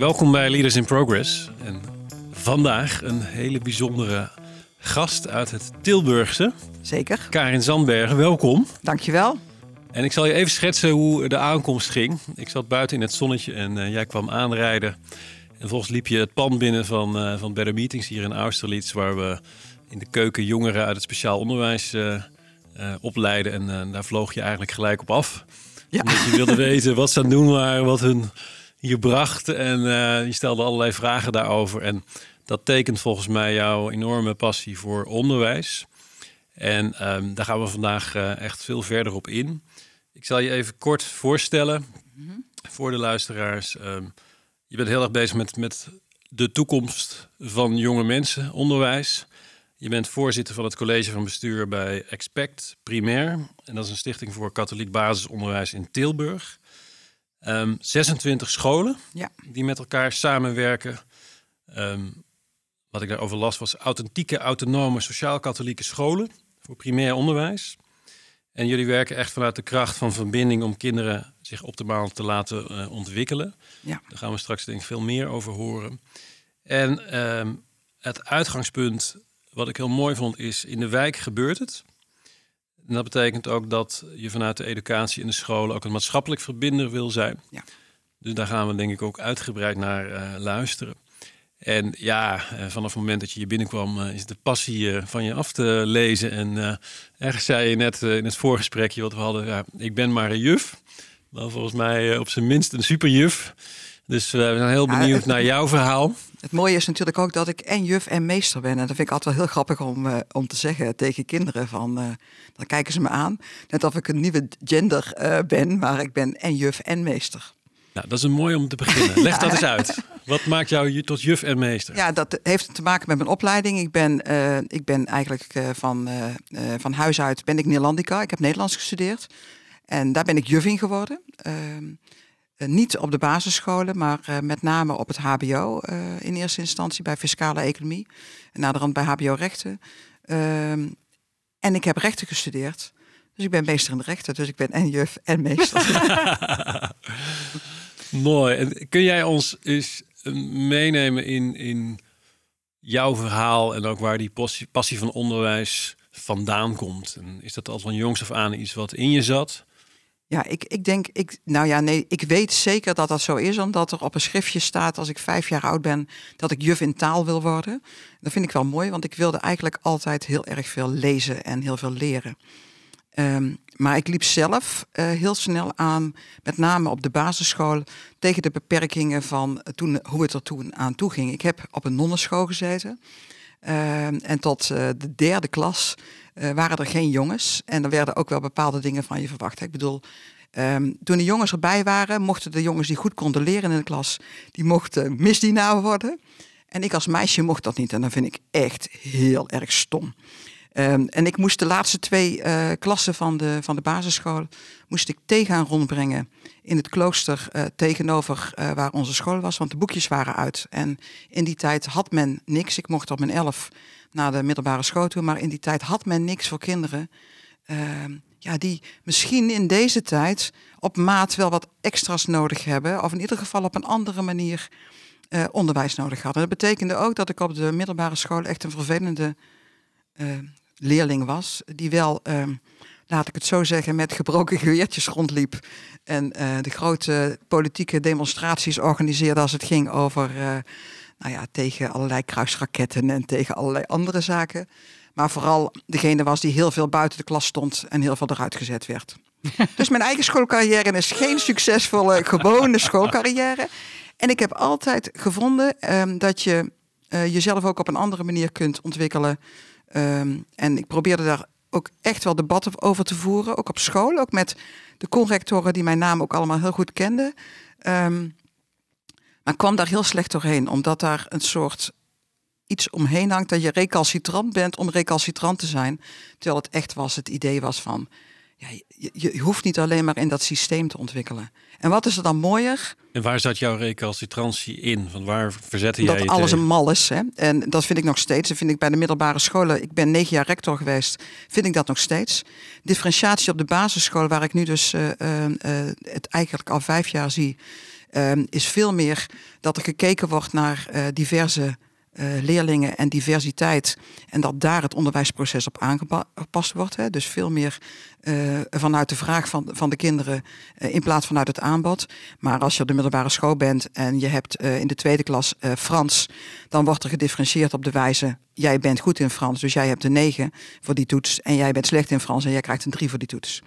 Welkom bij Leaders in Progress. En vandaag een hele bijzondere gast uit het Tilburgse. Zeker, Karin Zandbergen, welkom. dankjewel. En ik zal je even schetsen hoe de aankomst ging. Ik zat buiten in het zonnetje en eh, jij kwam aanrijden. En volgens liep je het pand binnen van, eh, van Better Meetings hier in Austerlitz... waar we in de keuken jongeren uit het speciaal onderwijs eh, opleiden. En daar vloog je eigenlijk gelijk op af. Ja. Omdat je wilde weten wat ze aan het doen waren, wat hun hier bracht. En eh, je stelde allerlei vragen daarover. En dat tekent volgens mij jouw enorme passie voor onderwijs. En ehm, daar gaan we vandaag eh, echt veel verder op in. Ik zal je even kort voorstellen voor de luisteraars. Ehm, je bent heel erg bezig met, met de toekomst van jonge mensen, onderwijs. Je bent voorzitter van het college van bestuur bij Expect Primair. En dat is een stichting voor katholiek basisonderwijs in Tilburg. Ehm, 26 scholen Ja. die met elkaar samenwerken. Ehm, wat ik daarover las was authentieke, autonome, sociaal-katholieke scholen voor primair onderwijs. En jullie werken echt vanuit de kracht van verbinding om kinderen zich optimaal te laten eh, ontwikkelen. Ja. Daar gaan we straks denk ik veel meer over horen. En ehm, het uitgangspunt, wat ik heel mooi vond, is in de wijk gebeurt het. En dat betekent ook dat je vanuit de educatie in de scholen ook een maatschappelijk verbinder wil zijn. Ja. Dus daar gaan we denk ik ook uitgebreid naar eh, luisteren. En ja, eh, vanaf het moment dat je hier binnenkwam, eh, is de passie van je af te lezen. En ergens zei je net in het voorgesprekje wat we hadden, ja, ik ben maar een juf. Maar volgens mij op zijn minst een superjuf. Dus eh, we zijn heel Ja, benieuwd het- naar jouw verhaal. Het mooie is natuurlijk ook dat ik en juf en meester ben. En dat vind ik altijd wel heel grappig om, eh, om te zeggen tegen kinderen. Van, eh, dan kijken ze me aan. Net of ik een nieuwe gender ben, maar ik ben en juf en meester. Nou, dat is een mooi om te beginnen. Leg dat eens uit. Wat maakt jou tot juf en meester? Ja, dat heeft te maken met mijn opleiding. Ik ben, ik ben eigenlijk van, van huis uit ben ik Neerlandica. Ik heb Nederlands gestudeerd. En daar ben ik juf in geworden. Eh, niet op de basisscholen, maar eh, met name op het HBO eh, in eerste instantie bij fiscale economie. En naderhand bij HBO rechten. Ehm, en ik heb rechten gestudeerd. Dus ik ben meester in de rechten. Dus ik ben en juf en meester. Mooi. En kun jij ons eens meenemen in, in jouw verhaal en ook waar die passie, passie van onderwijs vandaan komt? En is dat al van jongs af aan iets wat in je zat? Ja, ik, ik denk, ik, nou ja, nee, ik weet zeker dat dat zo is, omdat er op een schriftje staat als ik vijf jaar oud ben, dat ik juf in taal wil worden. Dat vind ik wel mooi, want ik wilde eigenlijk altijd heel erg veel lezen en heel veel leren. Ehm, maar ik liep zelf eh, heel snel aan, met name op de basisschool, tegen de beperkingen van toen, hoe het er toen aan toe ging. Ik heb op een nonnenschool gezeten. Ehm, en tot eh, de derde klas eh, waren er geen jongens. En er werden ook wel bepaalde dingen van je verwacht. Ik bedoel, ehm, toen de jongens erbij waren, mochten de jongens die goed konden leren in de klas, die mochten misdienaar worden. En ik als meisje mocht dat niet. En dat vind ik echt heel erg stom. Ehm, en ik moest de laatste twee eh, klassen van de, van de basisschool moest ik thee gaan rondbrengen in het klooster eh, tegenover waar onze school was, want de boekjes waren uit. En in die tijd had men niks. Ik mocht op mijn elf naar de middelbare school toe, maar in die tijd had men niks voor kinderen. ehm, ja, die misschien in deze tijd op maat wel wat extra's nodig hebben, of in ieder geval op een andere manier eh, onderwijs nodig hadden. Dat betekende ook dat ik op de middelbare school echt een vervelende eh, leerling was, die wel, ehm, laat ik het zo zeggen, met gebroken geweertjes rondliep en eh, de grote politieke demonstraties organiseerde als het ging over, eh, nou ja, tegen allerlei kruisraketten en tegen allerlei andere zaken. Maar vooral degene was die heel veel buiten de klas stond en heel veel eruit gezet werd. dus mijn eigen schoolcarrière is geen succesvolle gewone schoolcarrière. En ik heb altijd gevonden ehm, dat je uh, jezelf ook op een andere manier kunt ontwikkelen. Ehm, en ik probeerde daar ook echt wel debatten over te voeren, ook op school, ook met de conrectoren die mijn naam ook allemaal heel goed kenden. Um, maar kwam daar heel slecht doorheen, omdat daar een soort iets omheen hangt dat je recalcitrant bent om recalcitrant te zijn. Terwijl het echt was, het idee was van, ja, je, je hoeft niet alleen maar in dat systeem te ontwikkelen. En wat is er dan mooier? En waar zat jouw recalcitrantie in? Van waar verzette jij je Dat alles een mal is. Hè? En dat vind ik nog steeds. Dat vind ik bij de middelbare scholen. Ik ben negen jaar rector geweest. Vind ik dat nog steeds. Differentiatie op de basisschool, waar ik nu dus uh, uh, het eigenlijk al vijf jaar zie, is veel meer dat er gekeken wordt naar diverse uh, leerlingen en diversiteit. En dat daar het onderwijsproces op aangepast wordt. Hè. Dus veel meer uh, vanuit de vraag van, van de kinderen uh, in plaats vanuit het aanbod. Maar als je op de middelbare school bent en je hebt in de tweede klas Frans, dan wordt er gedifferentieerd op de wijze. Jij bent goed in Frans, dus jij hebt een 9 voor die toets. En jij bent slecht in Frans en jij krijgt een 3 voor die toets.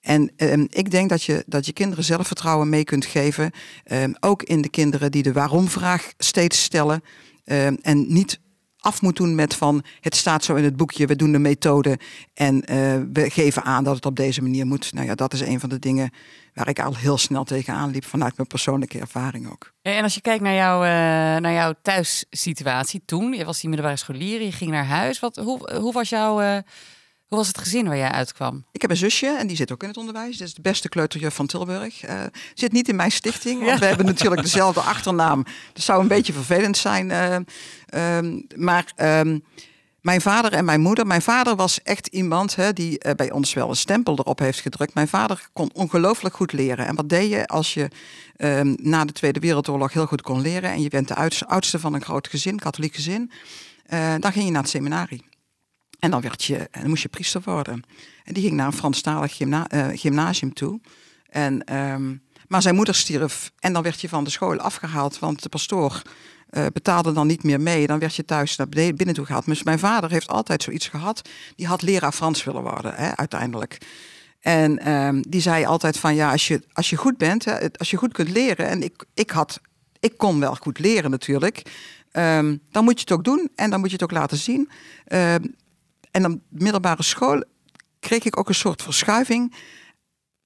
En ehm, ik denk dat je, dat je kinderen zelfvertrouwen mee kunt geven. Ehm, ook in de kinderen die de waarom-vraag steeds stellen. Ehm, en niet af moet doen met van het staat zo in het boekje, we doen de methode en uh, we geven aan dat het op deze manier moet. Nou ja, dat is een van de dingen waar ik al heel snel tegenaan liep vanuit mijn persoonlijke ervaring ook. En als je kijkt naar, jou, uh, naar jouw thuissituatie toen, je was die middelbare scholier, je ging naar huis. Wat, hoe, hoe was jouw... Hoe was het gezin waar jij uitkwam? Ik heb een zusje en die zit ook in het onderwijs. Dat is de beste kleuterjuf van Tilburg. Uh, zit niet in mijn stichting, want we hebben natuurlijk dezelfde achternaam. Dat zou een beetje vervelend zijn. Uh, um, maar um, mijn vader en mijn moeder. Mijn vader was echt iemand hè, die uh, bij ons wel een stempel erop heeft gedrukt. Mijn vader kon ongelooflijk goed leren. En wat deed je als je um, na de Tweede Wereldoorlog heel goed kon leren en je bent de oudste van een groot gezin, katholiek gezin, dan ging je naar het seminarie. En dan, werd je, moest je priester worden. En die ging naar een Franstalig gymna uh, gymnasium toe. En, um, maar zijn moeder stierf en dan werd je van de school afgehaald, want de pastoor uh, betaalde dan niet meer mee. Dan werd je thuis naar binnen toe gehaald. Dus mijn vader heeft altijd zoiets gehad. Die had leraar Frans willen worden, hè, uiteindelijk. En um, die zei altijd van ja, als je, als je goed bent, hè, als je goed kunt leren. En ik, ik, had, ik kon wel goed leren natuurlijk. Um, dan moet je het ook doen en dan moet je het ook laten zien. En op middelbare school kreeg ik ook een soort verschuiving.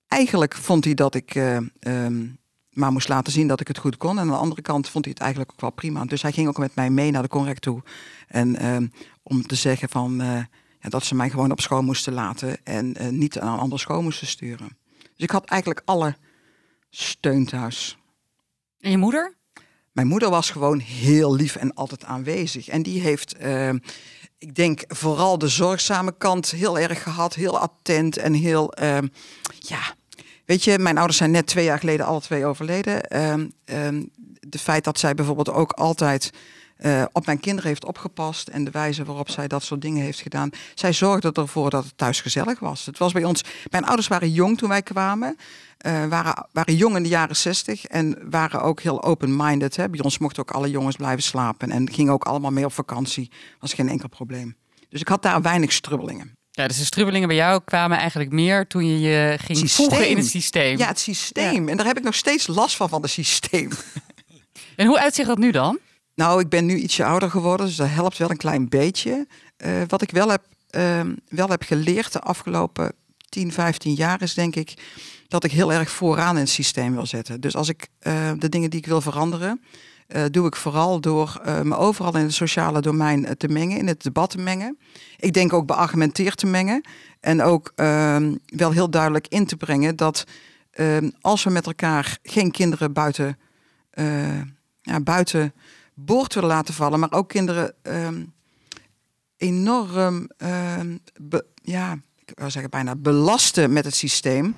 Eigenlijk vond hij dat ik uh, um, maar moest laten zien dat ik het goed kon. En aan de andere kant vond hij het eigenlijk ook wel prima. Dus hij ging ook met mij mee naar de correct toe. En um, om te zeggen van, uh, ja, dat ze mij gewoon op school moesten laten. En uh, niet naar een andere school moesten sturen. Dus ik had eigenlijk alle steun thuis. En je moeder? Mijn moeder was gewoon heel lief en altijd aanwezig. En die heeft ehm, ik denk vooral de zorgzame kant heel erg gehad. Heel attent en heel, uh, ja, weet je, mijn ouders zijn net twee jaar geleden alle twee overleden. Uh, de feit dat zij bijvoorbeeld ook altijd uh, op mijn kinderen heeft opgepast en de wijze waarop zij dat soort dingen heeft gedaan. Zij zorgde ervoor dat het thuis gezellig was. Het was bij ons, mijn ouders waren jong toen wij kwamen. Uh, waren, waren jong in de jaren zestig en waren ook heel open-minded. Bij ons mochten ook alle jongens blijven slapen en gingen ook allemaal mee op vakantie. Was geen enkel probleem. Dus ik had daar weinig strubbelingen. Ja, dus de strubbelingen bij jou kwamen eigenlijk meer toen je je ging systeem. voegen in het systeem. Ja, het systeem. Ja. En daar heb ik nog steeds last van, van het systeem. En hoe uitzicht dat nu dan? Nou, ik ben nu ietsje ouder geworden, dus dat helpt wel een klein beetje. Uh, wat ik wel heb, uh, wel heb geleerd de afgelopen 10, 15 jaar is denk ik dat ik heel erg vooraan in het systeem wil zetten. Dus als ik uh, de dingen die ik wil veranderen, uh, doe ik vooral door uh, me overal in het sociale domein te mengen, in het debat te mengen. Ik denk ook beargumenteerd te mengen en ook ehm, wel heel duidelijk in te brengen dat ehm, als we met elkaar geen kinderen buiten, ja, buiten boord willen laten vallen, maar ook kinderen um, enorm, ja, ik wil zeggen bijna belasten met het systeem.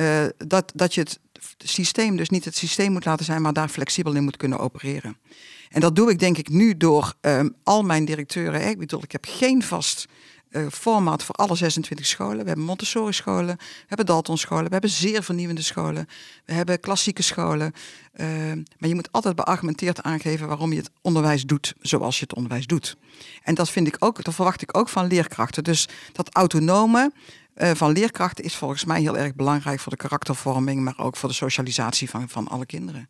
Uh, dat, dat je het systeem dus niet het systeem moet laten zijn, maar daar flexibel in moet kunnen opereren. En dat doe ik denk ik nu door um, al mijn directeuren. Ik bedoel, ik heb geen vast uh, format voor alle 26 scholen. We hebben Montessori scholen, we hebben Dalton scholen, we hebben zeer vernieuwende scholen, we hebben klassieke scholen. Uh, maar je moet altijd beargumenteerd aangeven waarom je het onderwijs doet zoals je het onderwijs doet. En dat vind ik ook, dat verwacht ik ook van leerkrachten. Dus dat autonome, uh, van leerkrachten is volgens mij heel erg belangrijk voor de karaktervorming, maar ook voor de socialisatie van, van alle kinderen.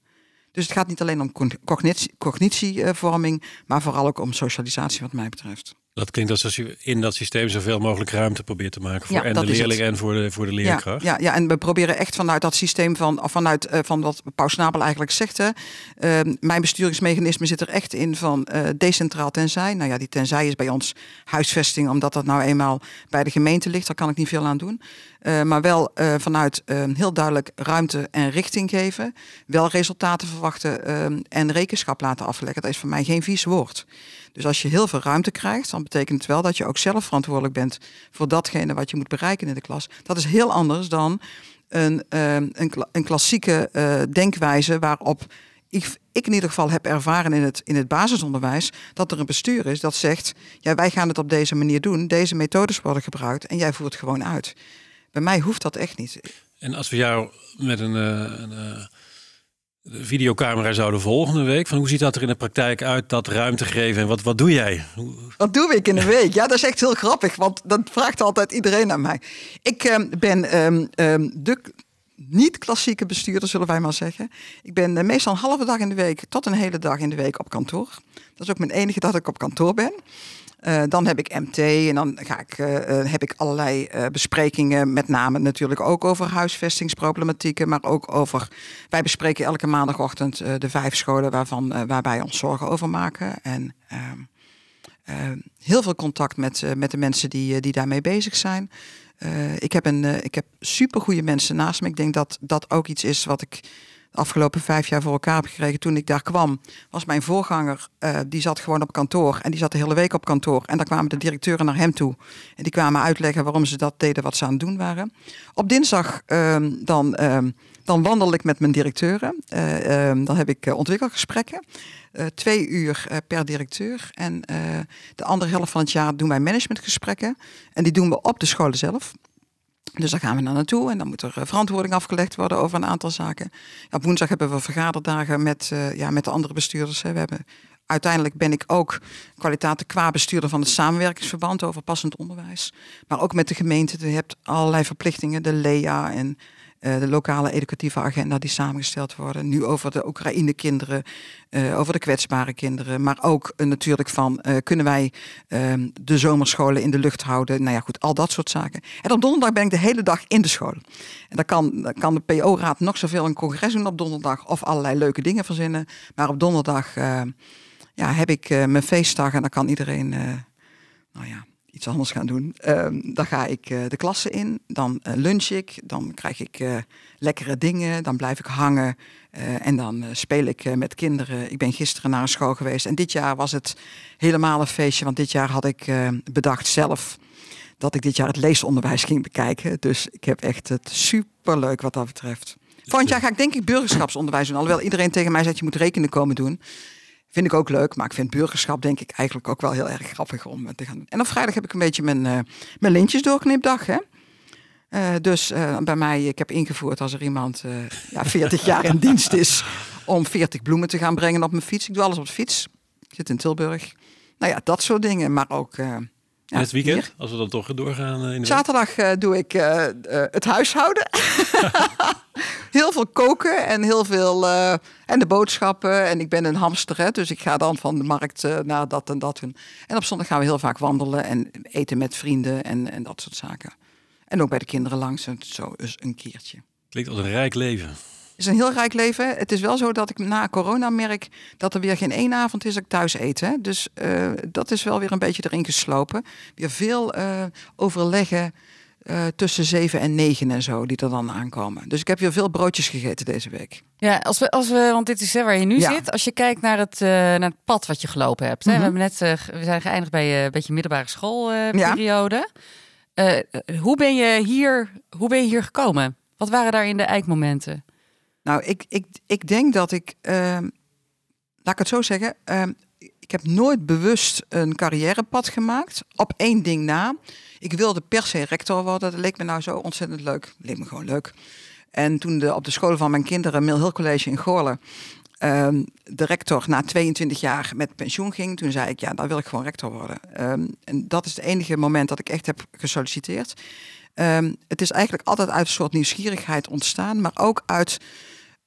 Dus het gaat niet alleen om cognitie, cognitievorming, maar vooral ook om socialisatie wat mij betreft. Dat klinkt alsof je in dat systeem zoveel mogelijk ruimte probeert te maken voor en de leerling en voor de, voor de leerkracht. Ja, ja, en we proberen echt vanuit dat systeem van, vanuit uh, van wat Paus Snabel eigenlijk zegt. Hè, uh, mijn besturingsmechanisme zit er echt in van uh, decentraal tenzij. Nou ja, die tenzij is bij ons huisvesting, omdat dat nou eenmaal bij de gemeente ligt. Daar kan ik niet veel aan doen. Uh, maar wel uh, vanuit uh, heel duidelijk ruimte en richting geven. Wel resultaten verwachten en rekenschap laten afleggen. Dat is voor mij geen vies woord. Dus als je heel veel ruimte krijgt, dan betekent het wel dat je ook zelf verantwoordelijk bent voor datgene wat je moet bereiken in de klas. Dat is heel anders dan een, een, een klassieke denkwijze waarop ik, ik, in ieder geval heb ervaren in het, in het basisonderwijs dat er een bestuur is dat zegt: ja, wij gaan het op deze manier doen, deze methodes worden gebruikt en jij voert gewoon uit. Bij mij hoeft dat echt niet. En als we jou met een, een, een videocamera zouden volgende week, van hoe ziet dat er in de praktijk uit, dat ruimte geven en wat, wat doe jij? Wat doe ik in een week? Ja, dat is echt heel grappig, want dat vraagt altijd iedereen aan mij. Ik uh, ben um, um, de niet-klassieke bestuurder, zullen wij maar zeggen. Ik ben uh, meestal een halve dag in de week tot een hele dag in de week op kantoor. Dat is ook mijn enige dag dat ik op kantoor ben. Uh, dan heb ik MT en dan ga ik, uh, heb ik allerlei besprekingen, met name natuurlijk ook over huisvestingsproblematieken, maar ook over. Wij bespreken elke maandagochtend de vijf scholen waarvan, waarbij ons zorgen over maken. En ehm, heel veel contact met, met de mensen die, die daarmee bezig zijn. ik heb, een, ik heb supergoeie mensen naast me. Ik denk dat dat ook iets is wat ik afgelopen vijf jaar voor elkaar heb gekregen. Toen ik daar kwam, was mijn voorganger, uh, die zat gewoon op kantoor. En die zat de hele week op kantoor. En dan kwamen de directeuren naar hem toe. En die kwamen uitleggen waarom ze dat deden wat ze aan het doen waren. Op dinsdag uh, dan, uh, dan wandel ik met mijn directeuren. Eh, ehm, dan heb ik ontwikkelgesprekken. twee uur per directeur. En de andere helft van het jaar doen wij managementgesprekken. En die doen we op de scholen zelf. Dus daar gaan we naar naartoe en dan moet er eh, verantwoording afgelegd worden over een aantal zaken. Ja, op woensdag hebben we vergaderdagen met, uh, ja, met de andere bestuurders. Hè. We hebben, uiteindelijk ben ik ook kwaliteiten qua bestuurder van het samenwerkingsverband over passend onderwijs. Maar ook met de gemeente. Je hebt allerlei verplichtingen, de LEA en uh, de lokale educatieve agenda die samengesteld worden. Nu over de Oekraïne-kinderen, uh, over de kwetsbare kinderen. Maar ook uh, natuurlijk van kunnen wij ehm, de zomerscholen in de lucht houden. Nou ja, goed, al dat soort zaken. En op donderdag ben ik de hele dag in de school. En dan kan, kan de PO-raad nog zoveel een congres doen op donderdag of allerlei leuke dingen verzinnen. Maar op donderdag ja, heb ik mijn feestdag en dan kan iedereen, nou ja iets anders gaan doen. Um, dan ga ik uh, de klasse in, dan uh, lunch ik, dan krijg ik uh, lekkere dingen, dan blijf ik hangen en dan speel ik met kinderen. Ik ben gisteren naar een school geweest en dit jaar was het helemaal een feestje, want dit jaar had ik bedacht zelf dat ik dit jaar het leesonderwijs ging bekijken. Dus ik heb echt het super leuk wat dat betreft. Volgend jaar ga ik denk ik burgerschapsonderwijs doen. Alhoewel iedereen tegen mij zegt je moet rekenen komen doen. Vind ik ook leuk, maar ik vind burgerschap denk ik eigenlijk ook wel heel erg grappig om eh, te gaan doen. En op vrijdag heb ik een beetje mijn, uh, mijn lintjes doorknipdag. Hè? Uh, dus bij mij, ik heb ingevoerd als er iemand ja, 40 jaar in dienst is om 40 bloemen te gaan brengen op mijn fiets. Ik doe alles op de fiets. Ik zit in Tilburg. Nou ja, dat soort dingen. Maar ook ja, het weekend, hier. als we dan toch doorgaan. In de Zaterdag uh, doe ik uh, uh, het huishouden. heel veel koken en heel veel. en de boodschappen. En ik ben een hamster, hè, dus ik ga dan van de markt naar dat en dat. En op zondag gaan we heel vaak wandelen en eten met vrienden en, en dat soort zaken. En ook bij de kinderen langs, zo eens een keertje. Klinkt als een rijk leven is een heel rijk leven. Het is wel zo dat ik na corona merk dat er weer geen één avond is dat ik thuis eet. Hè? Dus uh, dat is wel weer een beetje erin geslopen. Weer veel uh, overleggen uh, tussen zeven en negen en zo, die er dan aankomen. Dus ik heb weer veel broodjes gegeten deze week. Ja, als we, als we want dit is hè, waar je nu ja. zit. Als je kijkt naar het, naar het pad wat je gelopen hebt. Hè? Mm -hmm. We, hebben net, we zijn geëindigd bij een beetje middelbare schoolperiode. Ja. hoe, ben je hier, hoe ben je hier gekomen? Wat waren daar in de eikmomenten? Nou, ik, ik, ik denk dat ik, uh, laat ik het zo zeggen, uh, ik heb nooit bewust een carrièrepad gemaakt. Op één ding na. Ik wilde per se rector worden. Dat leek me nou zo ontzettend leuk. Dat leek me gewoon leuk. En toen op de school van mijn kinderen, Mill Hill College in Goorlen, um, de rector na 22 jaar met pensioen ging, toen zei ik, ja, dan wil ik gewoon rector worden. En dat is het enige moment dat ik echt heb gesolliciteerd. Het is eigenlijk altijd uit een soort nieuwsgierigheid ontstaan, maar ook uit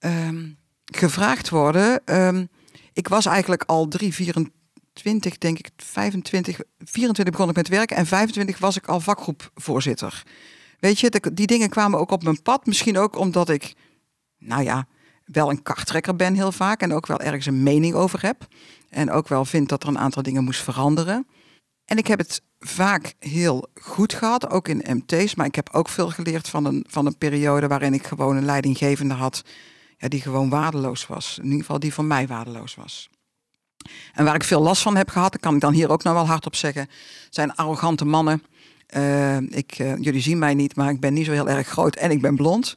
Um, gevraagd worden. Ehm, ik was eigenlijk al 3, 24, denk ik, 25, 24 begon ik met werken en 25 was ik al vakgroepvoorzitter. Weet je, die dingen kwamen ook op mijn pad. Misschien ook omdat ik, nou ja, wel een karttrekker ben heel vaak en ook wel ergens een mening over heb. En ook wel vind dat er een aantal dingen moest veranderen. En ik heb het vaak heel goed gehad, ook in MT's. Maar ik heb ook veel geleerd van een, van een periode waarin ik gewoon een leidinggevende had. Die gewoon waardeloos was. In ieder geval die voor mij waardeloos was. En waar ik veel last van heb gehad, kan ik dan hier ook nog wel hardop zeggen, zijn arrogante mannen. Uh, ik, uh, jullie zien mij niet, maar ik ben niet zo heel erg groot en ik ben blond.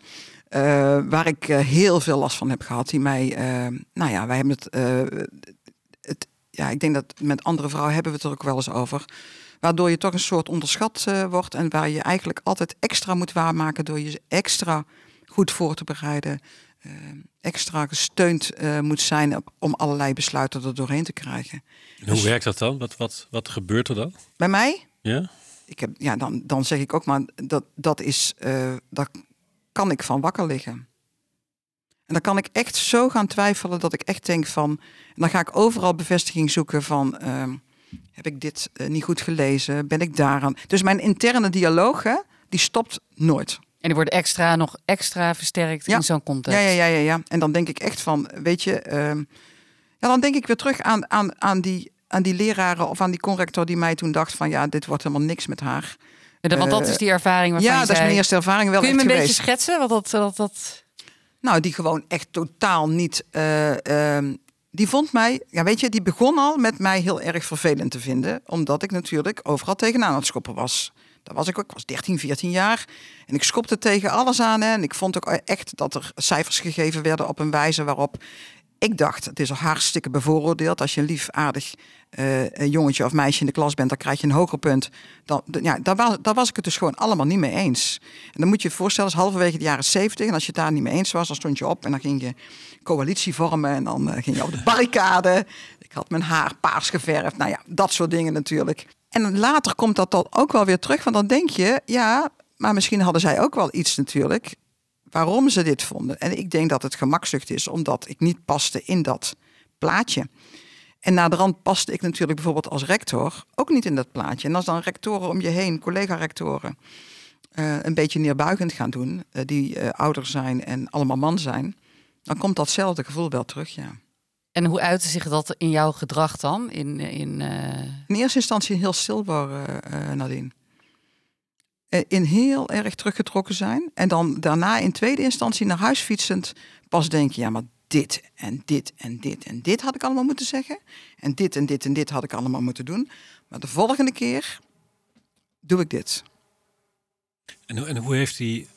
Uh, waar ik heel veel last van heb gehad. Die mij, nou ja, wij hebben het, het, ja, ik denk dat met andere vrouwen hebben we het er ook wel eens over. Waardoor je toch een soort onderschat wordt en waar je eigenlijk altijd extra moet waarmaken door je extra goed voor te bereiden. Extra gesteund moet zijn om allerlei besluiten er doorheen te krijgen. En hoe dus, werkt dat dan? Wat, wat, wat gebeurt er dan? Bij mij? Ja ik heb, ja, dan, dan zeg ik ook maar, dat, dat is, uh, daar kan ik van wakker liggen. En dan kan ik echt zo gaan twijfelen dat ik echt denk van, en dan ga ik overal bevestiging zoeken van, uh, heb ik dit niet goed gelezen? Ben ik daaraan? Dus mijn interne dialoog, hè, die stopt nooit. En die wordt extra, nog extra versterkt ja. in zo'n context. Ja, ja, ja, ja, ja. En dan denk ik echt van, weet je, ehm, ja, dan denk ik weer terug aan, aan, aan die aan die leraren of aan die corrector die mij toen dacht van ja, dit wordt helemaal niks met haar. Ja, want dat is die ervaring Ja, dat is mijn eerste ervaring wel Kun je me een geweest. beetje schetsen? Wat dat, dat, dat... Nou, die gewoon echt totaal niet... Uh, die vond mij, ja weet je, die begon al met mij heel erg vervelend te vinden. Omdat ik natuurlijk overal tegenaan het schoppen was. Dat was ik ook, ik was 13, 14 jaar. En ik schopte tegen alles aan. Hè, en ik vond ook echt dat er cijfers gegeven werden op een wijze waarop ik dacht, het is al hartstikke bevooroordeeld. Als je een lief, aardig uh, jongetje of meisje in de klas bent, dan krijg je een hoger punt. Dan, ja, daar, was, daar was ik het dus gewoon allemaal niet mee eens. En dan moet je je voorstellen, als halverwege de jaren zeventig. En als je het daar niet mee eens was, dan stond je op en dan ging je coalitie vormen. En dan uh, ging je op de barricade. Ik had mijn haar paars geverfd. Nou ja, dat soort dingen natuurlijk. En later komt dat dan ook wel weer terug. Want dan denk je, ja, maar misschien hadden zij ook wel iets natuurlijk waarom ze dit vonden. En ik denk dat het gemakzucht is, omdat ik niet paste in dat plaatje. En na de rand paste ik natuurlijk bijvoorbeeld als rector ook niet in dat plaatje. En als dan rectoren om je heen, collega-rectoren, uh, een beetje neerbuigend gaan doen, uh, die uh, ouder zijn en allemaal man zijn, dan komt datzelfde gevoel wel terug, ja. En hoe uitte zich dat in jouw gedrag dan? In, in, in eerste instantie heel stil waren, Nadine. Eh, in heel erg teruggetrokken zijn. En dan daarna in tweede instantie naar huis fietsend pas denk je, ja, maar dit en dit en dit en dit had ik allemaal moeten zeggen. En dit en dit en dit had ik allemaal moeten doen. Maar de volgende keer doe ik dit. En, en hoe heeft die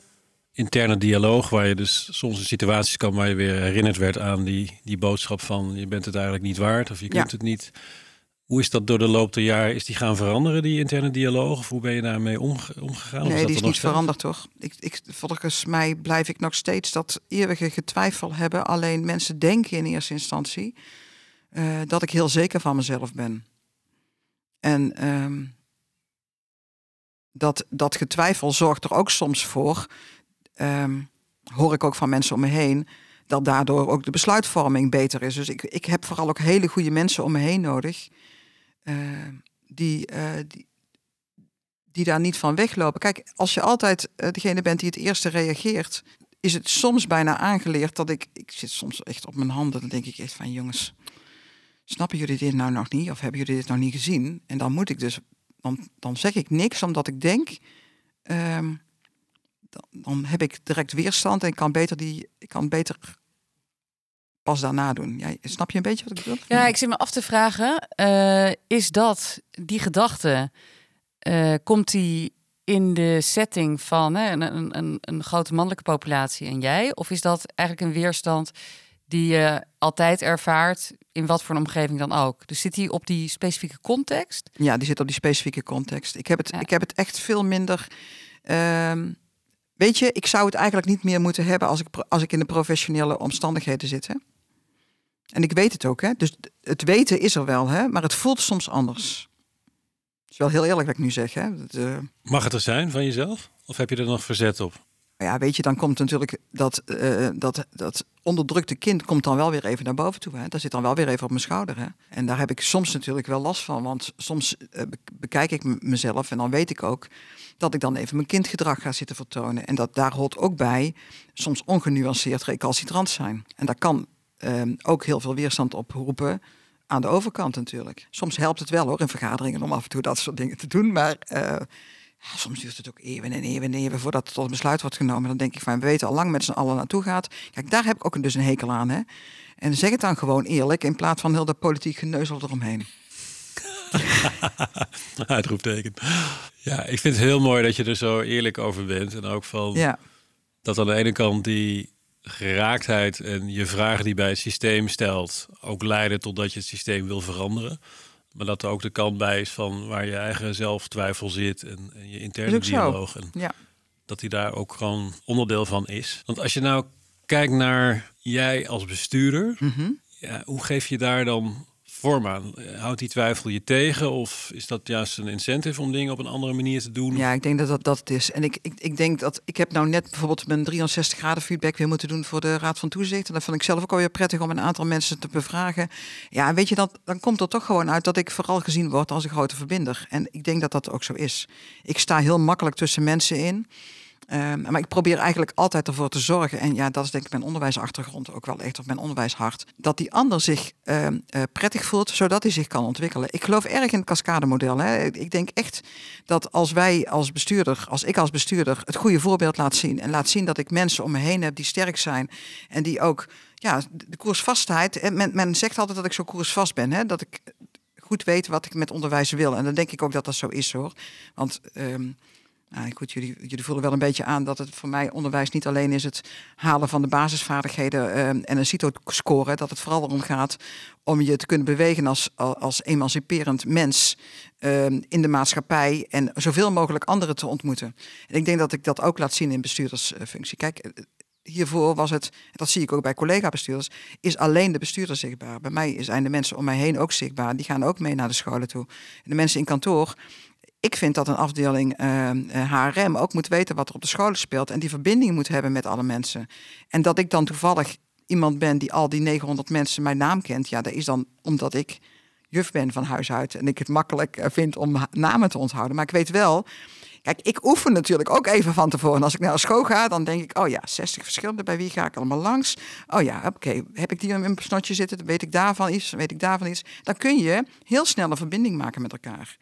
interne dialoog, waar je dus soms in situaties kan waar je weer herinnerd werd aan die, die boodschap van je bent het eigenlijk niet waard of je kunt het niet hoe is dat door de loop der jaren? Is die gaan veranderen, die interne dialoog? Of hoe ben je daarmee omgegaan? Nee, die is niet veranderd, toch? Ik, ik, volgens mij blijf ik nog steeds dat eeuwige getwijfel hebben. Alleen mensen denken in eerste instantie uh, dat ik heel zeker van mezelf ben. En um, dat, dat getwijfel zorgt er ook soms voor, um, hoor ik ook van mensen om me heen, dat daardoor ook de besluitvorming beter is. Dus ik, ik heb vooral ook hele goede mensen om me heen nodig uh, die, uh, die, die daar niet van weglopen. Kijk, als je altijd uh, degene bent die het eerste reageert, is het soms bijna aangeleerd dat ik, ik zit soms echt op mijn handen, dan denk ik echt van jongens, snappen jullie dit nou nog niet of hebben jullie dit nog niet gezien? En dan moet ik dus, dan, dan zeg ik niks omdat ik denk, um, dan, heb ik direct weerstand en kan beter die, ik kan beter pas daarna doen. Ja, snap je een beetje wat ik bedoel? Ja, ik zit me af te vragen, uh, is dat die gedachte, uh, komt die in de setting van hè, een, een, een grote mannelijke populatie en jij? Of is dat eigenlijk een weerstand die je altijd ervaart, in wat voor een omgeving dan ook? Dus zit die op die specifieke context? Ja, die zit op die specifieke context. Ik heb het, ja. ik heb het echt veel minder... Um, Weet je, ik zou het eigenlijk niet meer moeten hebben als ik, als ik in de professionele omstandigheden zit. Hè? En ik weet het ook, hè? dus het weten is er wel, hè? maar het voelt soms anders. Het is wel heel eerlijk wat ik nu zeg. Hè? Dat, uh... Mag het er zijn van jezelf? Of heb je er nog verzet op? Ja, weet je, dan komt natuurlijk dat, uh, dat, dat onderdrukte kind komt dan wel weer even naar boven toe. Hè. Dat zit dan wel weer even op mijn schouder. Hè. En daar heb ik soms natuurlijk wel last van. Want soms uh, bekijk ik mezelf en dan weet ik ook dat ik dan even mijn kindgedrag ga zitten vertonen. En dat daar hoort ook bij soms ongenuanceerd recalcitrant zijn. En daar kan uh, ook heel veel weerstand op roepen aan de overkant natuurlijk. Soms helpt het wel hoor in vergaderingen om af en toe dat soort dingen te doen. Maar ja, soms duurt het ook even en even en even voordat het tot een besluit wordt genomen. Dan denk ik van, we weten al lang met z'n allen naartoe gaat. Kijk, daar heb ik ook dus een hekel aan. Hè? En zeg het dan gewoon eerlijk in plaats van heel de politiek geneuzel eromheen. Uitroepteken. Ja, ik vind het heel mooi dat je er zo eerlijk over bent. En ook van ja. dat aan de ene kant die geraaktheid en je vragen die bij het systeem stelt, ook leiden tot dat je het systeem wil veranderen. Maar dat er ook de kant bij is van waar je eigen zelftwijfel zit en, en je interne dialoog. En ja. Dat hij daar ook gewoon onderdeel van is. Want als je nou kijkt naar jij als bestuurder, mhm. ja, hoe geef je daar dan vorm? Houdt die twijfel je tegen? Of is dat juist een incentive om dingen op een andere manier te doen? Ja, ik denk dat dat, dat het is. En ik, ik, ik denk dat ik heb nou net bijvoorbeeld mijn 360 graden feedback weer moeten doen voor de Raad van Toezicht. En dat vond ik zelf ook alweer prettig om een aantal mensen te bevragen. Ja, weet je, dat, dan komt er toch gewoon uit dat ik vooral gezien word als een grote verbinder. En ik denk dat dat ook zo is. Ik sta heel makkelijk tussen mensen in. Um, maar ik probeer eigenlijk altijd ervoor te zorgen, en ja, dat is denk ik mijn onderwijsachtergrond ook wel echt, of mijn onderwijshart, dat die ander zich uh, uh, prettig voelt, zodat hij zich kan ontwikkelen. Ik geloof erg in het cascademodel. Ik denk echt dat als wij als bestuurder, als ik als bestuurder, het goede voorbeeld laat zien en laat zien dat ik mensen om me heen heb die sterk zijn en die ook, ja, de koersvastheid, men, zegt altijd dat ik zo koersvast ben, hè, dat ik goed weet wat ik met onderwijs wil. En dan denk ik ook dat dat zo is hoor. Want um, nou, goed, jullie, jullie voelen wel een beetje aan dat het voor mij onderwijs niet alleen is het halen van de basisvaardigheden uh, en een CITO-score. Dat het vooral erom gaat om je te kunnen bewegen als, als emanciperend mens uh, in de maatschappij en zoveel mogelijk anderen te ontmoeten. En ik denk dat ik dat ook laat zien in bestuurdersfunctie. Kijk, eh, hiervoor was het, dat zie ik ook bij collega-bestuurders, is alleen de bestuurder zichtbaar. Bij mij zijn de mensen om mij heen ook zichtbaar. Die gaan ook mee naar de scholen toe. En de mensen in kantoor ik vind dat een afdeling uh, eh, HRM ook moet weten wat er op de scholen speelt en die verbinding moet hebben met alle mensen. En dat ik dan toevallig iemand ben die al die 900 mensen mijn naam kent, ja, dat is dan omdat ik juf ben van huis uit en ik het makkelijk eh, vind om namen te onthouden. Maar ik weet wel, kijk, ik oefen natuurlijk ook even van tevoren. Als ik naar school ga, dan denk ik, oh ja, 60 verschillende, bij wie ga ik allemaal langs? Oh ja, oké, heb ik die in mijn snotje zitten, weet ik daarvan iets, weet ik daarvan iets. Dan kun je heel snel een verbinding maken met elkaar.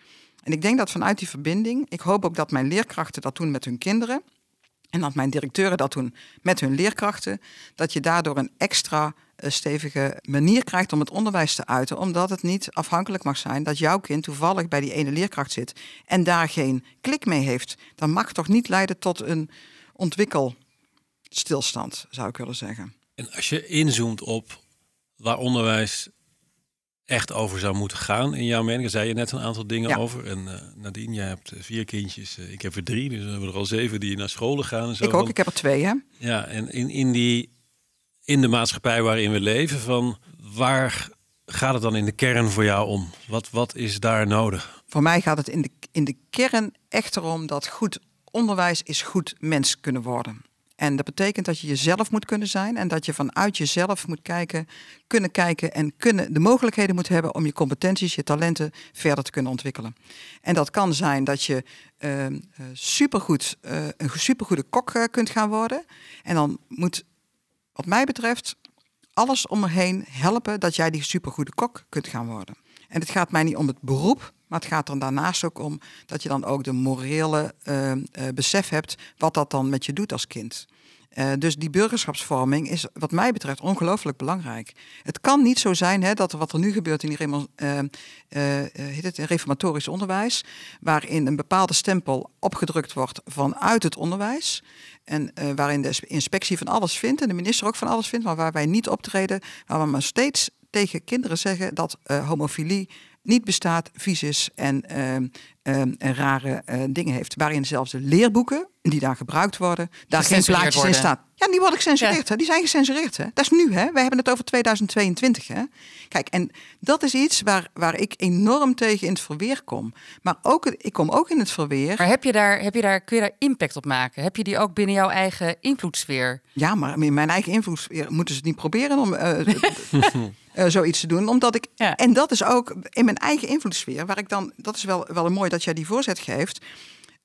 En ik denk dat vanuit die verbinding, ik hoop ook dat mijn leerkrachten dat doen met hun kinderen. En dat mijn directeuren dat doen met hun leerkrachten. Dat je daardoor een extra eh, stevige manier krijgt om het onderwijs te uiten. Omdat het niet afhankelijk mag zijn dat jouw kind toevallig bij die ene leerkracht zit. En daar geen klik mee heeft. Dan mag toch niet leiden tot een ontwikkelstilstand, zou ik willen zeggen. En als je inzoomt op waar onderwijs echt over zou moeten gaan in jouw mening. Daar zei je net een aantal dingen over. En uh, Nadine, jij hebt eh, vier kindjes. Uh, ik heb er drie, dus we hebben er al zeven die naar scholen gaan. En zo. Ik ook, ik heb er twee, hè? Ja, en in, in, die, in de maatschappij waarin we leven, van waar gaat het dan in de kern voor jou om? Wat, wat is daar nodig? Voor mij gaat het in de, in de kern echt erom dat goed onderwijs is goed mens kunnen worden. En dat betekent dat je jezelf moet kunnen zijn en dat je vanuit jezelf moet kijken, kunnen kijken en kunnen, de mogelijkheden moet hebben om je competenties, je talenten verder te kunnen ontwikkelen. En dat kan zijn dat je uh, supergoed, uh, een supergoede kok uh, kunt gaan worden. En dan moet, wat mij betreft, alles om me heen helpen dat jij die supergoede kok kunt gaan worden. En het gaat mij niet om het beroep, maar het gaat er daarnaast ook om dat je dan ook de morele uh, uh, besef hebt wat dat dan met je doet als kind. Uh, dus die burgerschapsvorming is wat mij betreft ongelooflijk belangrijk. Het kan niet zo zijn hè, dat wat er nu gebeurt in die heet het, reformatorisch onderwijs, waarin een bepaalde stempel opgedrukt wordt vanuit het onderwijs. En waarin de inspectie van alles vindt en de minister ook van alles vindt, maar waar wij niet optreden, waar we maar steeds tegen kinderen zeggen dat homofilie niet bestaat, vies is en, ehm, ehm, en rare uh, dingen heeft. Waarin zelfs de leerboeken die daar gebruikt worden, daar geen plaatjes in staan. Ja, die worden gecensureerd. Hè? Die zijn gecensureerd. Hè? Dat is nu. Hè? We hebben het over 2022. Hè? Kijk, en dat is iets waar, waar ik enorm tegen in het verweer kom. Maar ook, ik kom ook in het verweer. Maar heb je daar, heb je daar, kun je daar impact op maken? Heb je die ook binnen jouw eigen invloedssfeer? Ja, maar in mijn eigen invloedssfeer moeten ze het niet proberen om uh, uh, zoiets te doen. Omdat ik, en dat is ook in mijn eigen invloedssfeer, waar ik dan, dat is wel, wel mooi dat jij die voorzet geeft.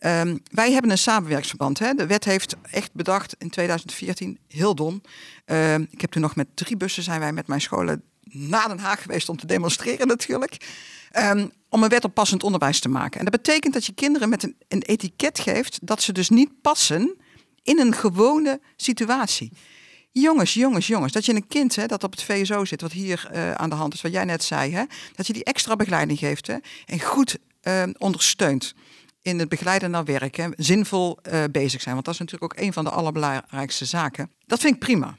Um, wij hebben een samenwerksverband. Hè. De wet heeft echt bedacht in 2014, heel dom. Uh, ik heb toen nog met drie bussen zijn wij met mijn scholen naar Den Haag geweest om te demonstreren natuurlijk. Um, om een wet op passend onderwijs te maken. En dat betekent dat je kinderen met een, een etiket geeft dat ze dus niet passen in een gewone situatie. Jongens, jongens, jongens, dat je een kind hè, dat op het VSO zit, wat hier uh, aan de hand is, wat jij net zei, hè, dat je die extra begeleiding geeft hè, en goed ondersteunt in het begeleiden naar werk, zinvol uh, bezig zijn. Want dat is natuurlijk ook een van de allerbelangrijkste zaken. Dat vind ik prima.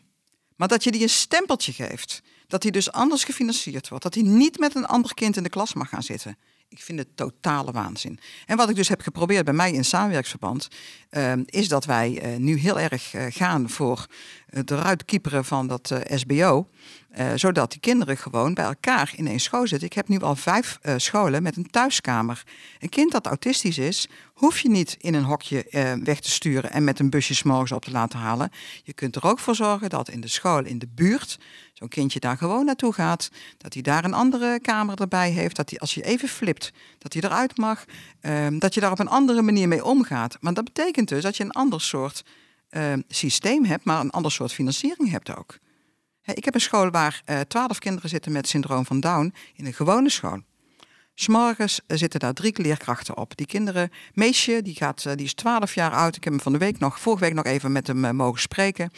Maar dat je die een stempeltje geeft, dat hij dus anders gefinancierd wordt, dat hij niet met een ander kind in de klas mag gaan zitten. Ik vind het totale waanzin. En wat ik dus heb geprobeerd bij mij in samenwerksverband, uh, is dat wij uh, nu heel erg uh, gaan voor het eruit kieperen van dat SBO. Zodat die kinderen gewoon bij elkaar in één school zitten. Ik heb nu al vijf scholen met een thuiskamer. Een kind dat autistisch is, hoef je niet in een hokje weg te sturen en met een busje s'morgens op te laten halen. Je kunt er ook voor zorgen dat in de school in de buurt zo'n kindje daar gewoon naartoe gaat. Dat hij daar een andere kamer erbij heeft. Dat hij als je even flipt, dat hij eruit mag. Ehm, dat je daar op een andere manier mee omgaat. Maar dat betekent dus dat je een ander soort ehm, systeem hebt, maar een ander soort financiering hebt ook. Ik heb een school waar eh, twaalf kinderen zitten met syndroom van Down in een gewone school. S'morgens eh, zitten daar drie leerkrachten op. Die kinderen, Meesje, die, gaat, eh, die is 12 jaar oud. Ik heb hem van de week nog, vorige week nog even met hem mogen spreken.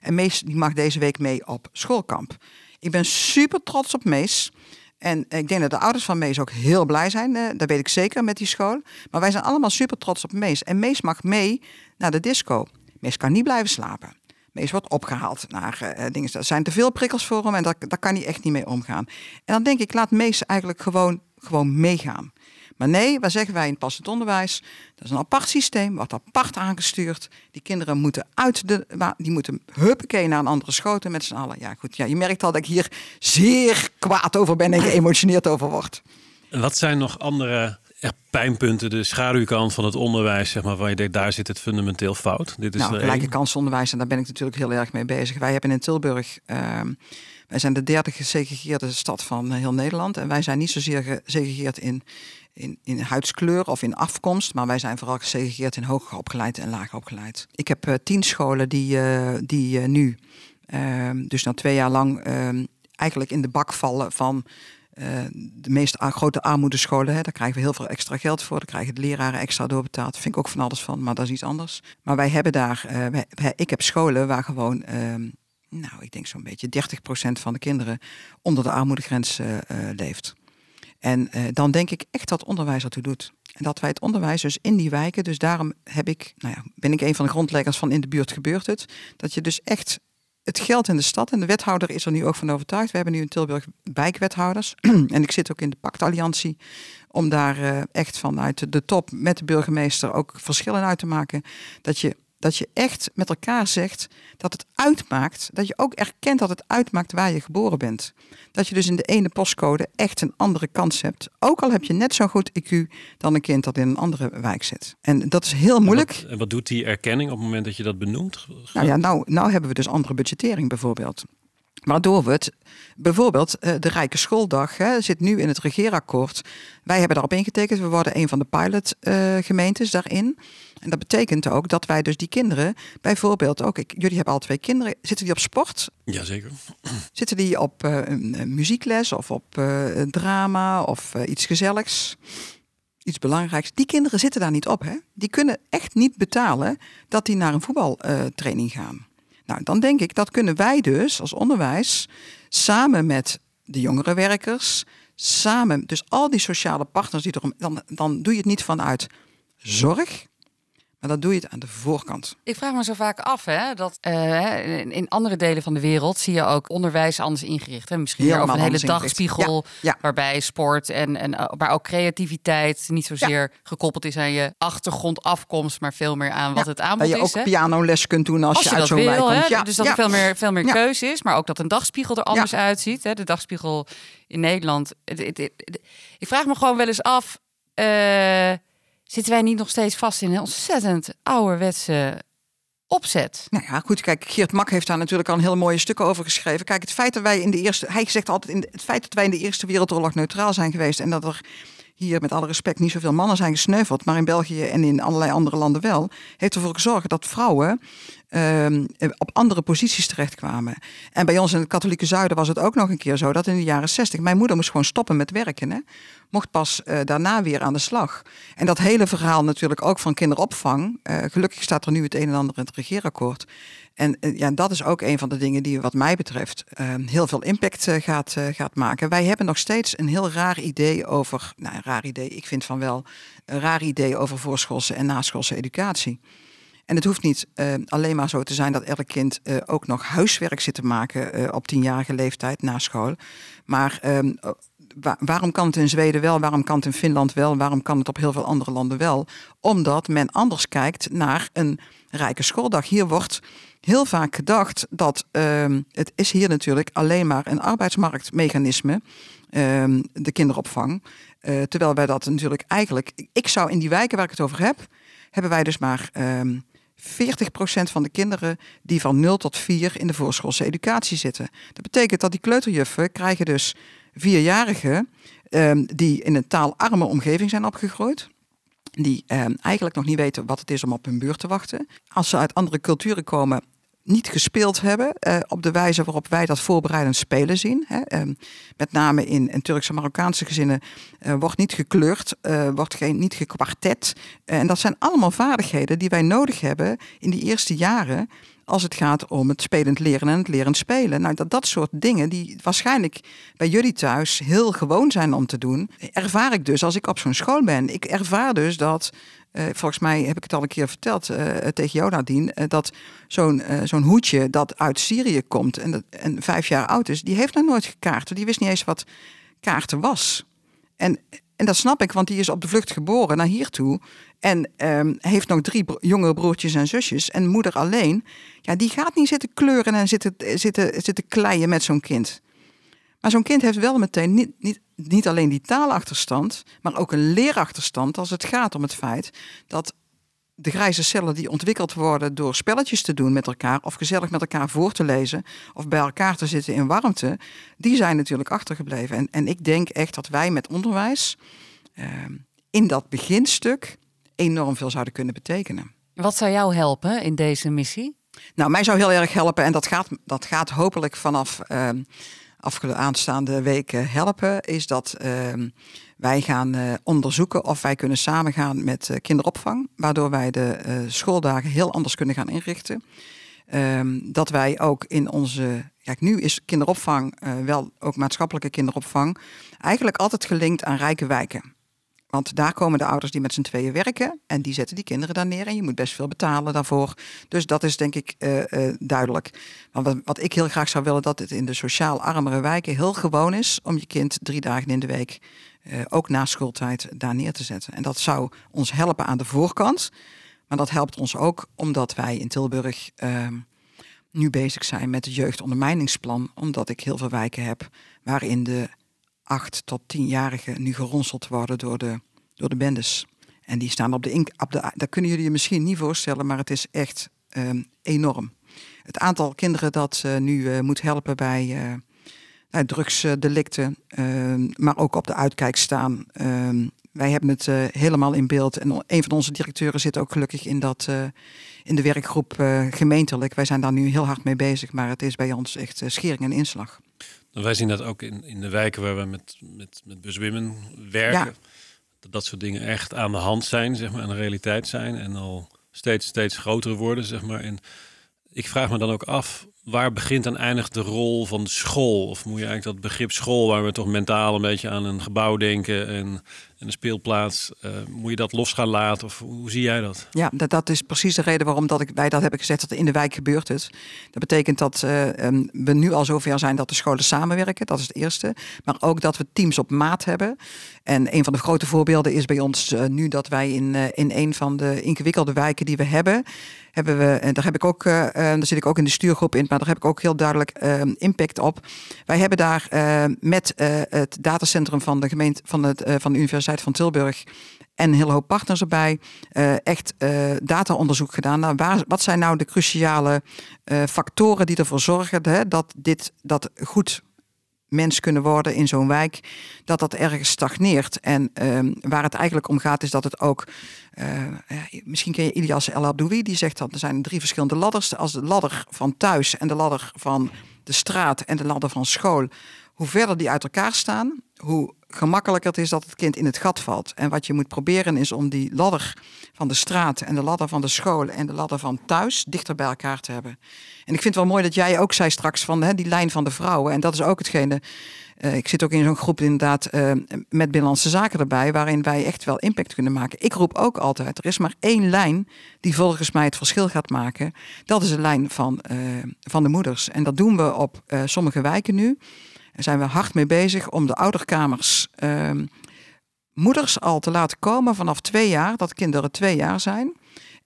En Mees die mag deze week mee op schoolkamp. Ik ben super trots op Mees. En ik denk dat de ouders van Mees ook heel blij zijn. dat weet ik zeker met die school. Maar wij zijn allemaal super trots op Mees. En Mees mag mee naar de disco. Mees kan niet blijven slapen. Mees wordt opgehaald naar dingen. Er zijn te veel prikkels voor hem en daar, daar kan hij echt niet mee omgaan. En dan denk ik, laat Mees eigenlijk gewoon, gewoon meegaan. Maar nee, wat zeggen wij in het passend onderwijs? Dat is een apart systeem, wordt apart aangestuurd. Die kinderen moeten uit de, die moeten huppakee naar een andere schoten met z'n allen. Ja, goed. Ja, je merkt al dat ik hier zeer kwaad over ben en geëmotioneerd over word. Wat zijn nog andere echt pijnpunten, de schaduwkant van het onderwijs, zeg maar, waar je denkt, daar zit het fundamenteel fout. Dit is nou, gelijke kansonderwijs, en daar ben ik natuurlijk heel erg mee bezig. Wij hebben in Tilburg, uh, wij zijn de derde gesegregeerde stad van heel Nederland. En wij zijn niet zozeer gesegregeerd in, in, huidskleur of in afkomst, maar wij zijn vooral gesegregeerd in hoger opgeleid en lager opgeleid. Ik heb uh, tien scholen die, uh, die nu, ehm, dus na twee jaar lang, ehm, eigenlijk in de bak vallen van de meest grote armoedescholen, hè, daar krijgen we heel veel extra geld voor. Daar krijgen de leraren extra doorbetaald. Vind ik ook van alles van, maar dat is iets anders. Maar wij hebben daar, ik heb scholen waar gewoon, uh, nou, ik denk zo'n beetje 30% van de kinderen onder de armoedegrens eh, leeft. En dan denk ik echt dat onderwijs ertoe doet. En dat wij het onderwijs dus in die wijken, dus daarom heb ik, nou ja, ben ik een van de grondleggers van In de buurt gebeurt het. Dat je dus echt het geld in de stad. En de wethouder is er nu ook van overtuigd. We hebben nu in Tilburg wijkwethouders. en ik zit ook in de Pactalliantie om daar echt vanuit de top met de burgemeester ook verschillen uit te maken. Dat je dat je echt met elkaar zegt dat het uitmaakt, dat je ook erkent dat het uitmaakt waar je geboren bent. Dat je dus in de ene postcode echt een andere kans hebt. Ook al heb je net zo goed IQ dan een kind dat in een andere wijk zit. En dat is heel moeilijk. En wat, en wat doet die erkenning op het moment dat je dat benoemt? Nou ja, nou, nou hebben we dus andere budgettering bijvoorbeeld. Waardoor we het, bijvoorbeeld eh, de Rijke Schooldag hè, zit nu in het regeerakkoord. Wij hebben daarop ingetekend. We worden een van de pilotgemeentes uh, daarin. En dat betekent ook dat wij dus die kinderen, bijvoorbeeld ook, ik, jullie hebben al twee kinderen, zitten die op sport? Jazeker. Zitten die op uh, muziekles of op uh, drama of iets gezelligs? Iets belangrijks. Die kinderen zitten daar niet op. Hè? Die kunnen echt niet betalen dat die naar een voetbaltraining gaan. Nou, dan denk ik, dat kunnen wij dus als onderwijs samen met de jongerenwerkers, samen, dus al die sociale partners die erom, dan, dan doe je het niet vanuit zorg, Maar dat doe je het aan de voorkant. Ik vraag me zo vaak af, hè, dat uh, in andere delen van de wereld zie je ook onderwijs anders ingericht. Hè? Misschien Helemaal over een hele dagspiegel, waarbij sport en, en uh, waar ook creativiteit niet zozeer gekoppeld is aan je achtergrond, afkomst, maar veel meer aan wat het aanbod is. Dat je ook pianoles kunt doen als, als je, uit zo'n wijk komt. Ja. Dus dat er veel meer, veel meer keuze is, maar ook dat een dagspiegel er anders uitziet. Hè? De dagspiegel in Nederland. Ik vraag me gewoon wel eens af. Uh, zitten wij niet nog steeds vast in een ontzettend ouderwetse opzet. Nou ja, goed. Kijk, Geert Mak heeft daar natuurlijk al een heel mooie stukken over geschreven. Kijk, het feit dat wij in de eerste, hij zegt altijd, in het feit dat wij in de Eerste Wereldoorlog neutraal zijn geweest en dat er hier met alle respect niet zoveel mannen zijn gesneuveld, maar in België en in allerlei andere landen wel, heeft ervoor gezorgd dat vrouwen uh, op andere posities terechtkwamen. En bij ons in het katholieke zuiden was het ook nog een keer zo dat in de jaren 60 mijn moeder moest gewoon stoppen met werken. Hè? Mocht pas uh, daarna weer aan de slag. En dat hele verhaal natuurlijk ook van kinderopvang. Uh, gelukkig staat er nu het een en ander in het regeerakkoord. En uh, ja, dat is ook een van de dingen die wat mij betreft ehm, heel veel impact gaat, gaat maken. Wij hebben nog steeds een heel raar idee over, nou een raar idee, ik vind van wel, een raar idee over voorschoolse en naschoolse educatie. En het hoeft niet uh, alleen maar zo te zijn dat elk kind ook nog huiswerk zit te maken op tienjarige leeftijd na school. Maar wa waarom kan het in Zweden wel, waarom kan het in Finland wel, waarom kan het op heel veel andere landen wel? Omdat men anders kijkt naar een rijke schooldag. Hier wordt heel vaak gedacht dat um, het is hier natuurlijk alleen maar een arbeidsmarktmechanisme, um, de kinderopvang. terwijl wij dat natuurlijk eigenlijk, ik zou in die wijken waar ik het over heb, hebben wij dus maar 40% van de kinderen die van 0 tot 4 in de voorschoolse educatie zitten. Dat betekent dat die kleuterjuffen krijgen dus vierjarigen die in een taalarme omgeving zijn opgegroeid. Die eigenlijk nog niet weten wat het is om op hun buurt te wachten. Als ze uit andere culturen komen, niet gespeeld hebben uh, op de wijze waarop wij dat voorbereidend spelen zien. Hè. Uh, met name in, in Turkse Marokkaanse gezinnen uh, wordt niet gekleurd, wordt geen, niet gekwartet. en dat zijn allemaal vaardigheden die wij nodig hebben in die eerste jaren als het gaat om het spelend leren en het lerend spelen. Nou, dat, dat soort dingen die waarschijnlijk bij jullie thuis heel gewoon zijn om te doen, ervaar ik dus als ik op zo'n school ben. Ik ervaar dus dat uh, volgens mij heb ik het al een keer verteld uh, tegen jou Nadine, uh, dat zo'n zo'n hoedje dat uit Syrië komt en, dat, en vijf jaar oud is, die heeft nog nooit gekaarten. Die wist niet eens wat kaarten was. En, en dat snap ik, want die is op de vlucht geboren naar hier toe. En um, heeft nog drie jongere broertjes en zusjes. En moeder alleen. Ja, die gaat niet zitten kleuren en zitten, zitten, zitten kleien met zo'n kind. Maar zo'n kind heeft wel meteen niet, niet, niet alleen die taalachterstand, maar ook een leerachterstand als het gaat om het feit dat de grijze cellen die ontwikkeld worden door spelletjes te doen met elkaar, of gezellig met elkaar voor te lezen, of bij elkaar te zitten in warmte, die zijn natuurlijk achtergebleven. En, en ik denk echt dat wij met onderwijs uh, in dat beginstuk enorm veel zouden kunnen betekenen. Wat zou jou helpen in deze missie? Nou, mij zou heel erg helpen, en dat gaat, dat gaat hopelijk vanaf. Uh, afgelopen aanstaande weken helpen, is dat uh, wij gaan uh, onderzoeken of wij kunnen samengaan met uh, kinderopvang, waardoor wij de uh, schooldagen heel anders kunnen gaan inrichten. Ehm, dat wij ook in onze, ja, nu is kinderopvang wel ook maatschappelijke kinderopvang, eigenlijk altijd gelinkt aan rijke wijken. Want daar komen de ouders die met z'n tweeën werken en die zetten die kinderen daar neer en je moet best veel betalen daarvoor. Dus dat is denk ik uh, uh, duidelijk. Maar wat, wat, ik heel graag zou willen, dat het in de sociaal armere wijken heel gewoon is om je kind drie dagen in de week, uh, ook na schooltijd, daar neer te zetten. En dat zou ons helpen aan de voorkant. Maar dat helpt ons ook omdat wij in Tilburg ehm, nu bezig zijn met het jeugdondermijningsplan. Omdat ik heel veel wijken heb waarin de acht tot tienjarigen nu geronseld worden door de, door de bendes. En die staan op de, ink, op de. Dat kunnen jullie je misschien niet voorstellen, maar het is echt um, enorm. Het aantal kinderen dat uh, nu uh, moet helpen bij uh, drugsdelicten, ehm, maar ook op de uitkijk staan. Ehm, wij hebben het helemaal in beeld. En een van onze directeuren zit ook gelukkig in, dat, in de werkgroep gemeentelijk. Wij zijn daar nu heel hard mee bezig, maar het is bij ons echt schering en inslag. Wij zien dat ook in, in de wijken waar we met, met, met buswomen werken. Ja. Dat dat soort dingen echt aan de hand zijn, zeg maar, aan de realiteit zijn. En al steeds, steeds groter worden, zeg maar. En ik vraag me dan ook af, waar begint en eindigt de rol van school? Of moet je eigenlijk dat begrip school, waar we toch mentaal een beetje aan een gebouw denken en, en een speelplaats, uh, moet je dat los gaan laten? Of hoe, zie jij dat? Ja, dat, dat is precies de reden waarom dat ik bij dat heb ik gezegd dat in de wijk gebeurt het. Dat betekent dat uh, we nu al zover zijn dat de scholen samenwerken. Dat is het eerste. Maar ook dat we teams op maat hebben. En een van de grote voorbeelden is bij ons uh, nu dat wij in, in een van de ingewikkelde wijken die we hebben, hebben we, en daar heb ik ook, daar zit ik ook in de stuurgroep in, maar daar heb ik ook heel duidelijk uh, impact op. Wij hebben daar uh, met het datacentrum van de gemeente van, het, van de Universiteit van Tilburg en een hele hoop partners erbij, echt dataonderzoek gedaan. Nou, wat zijn nou de cruciale factoren die ervoor zorgen hè, dat dit dat goed mens kunnen worden in zo'n wijk, dat dat ergens stagneert. En um, waar het eigenlijk om gaat, is dat het ook. Uh, misschien ken je Ilias El Abdoui, die zegt dat er zijn drie verschillende ladders. Als de ladder van thuis en de ladder van de straat en de ladder van school. Hoe verder die uit elkaar staan, hoe gemakkelijker het is dat het kind in het gat valt. En wat je moet proberen is om die ladder van de straat en de ladder van de school en de ladder van thuis dichter bij elkaar te hebben. En ik vind het wel mooi dat jij ook zei straks van hè, die lijn van de vrouwen. En dat is ook hetgene. Uh, ik zit ook in zo'n groep inderdaad uh, met Binnenlandse Zaken erbij, waarin wij echt wel impact kunnen maken. Ik roep ook altijd, er is maar één lijn die volgens mij het verschil gaat maken. Dat is de lijn van, uh, van de moeders. En dat doen we op sommige wijken nu. Daar zijn we hard mee bezig om de ouderkamers ehm, moeders al te laten komen vanaf twee jaar, dat kinderen twee jaar zijn.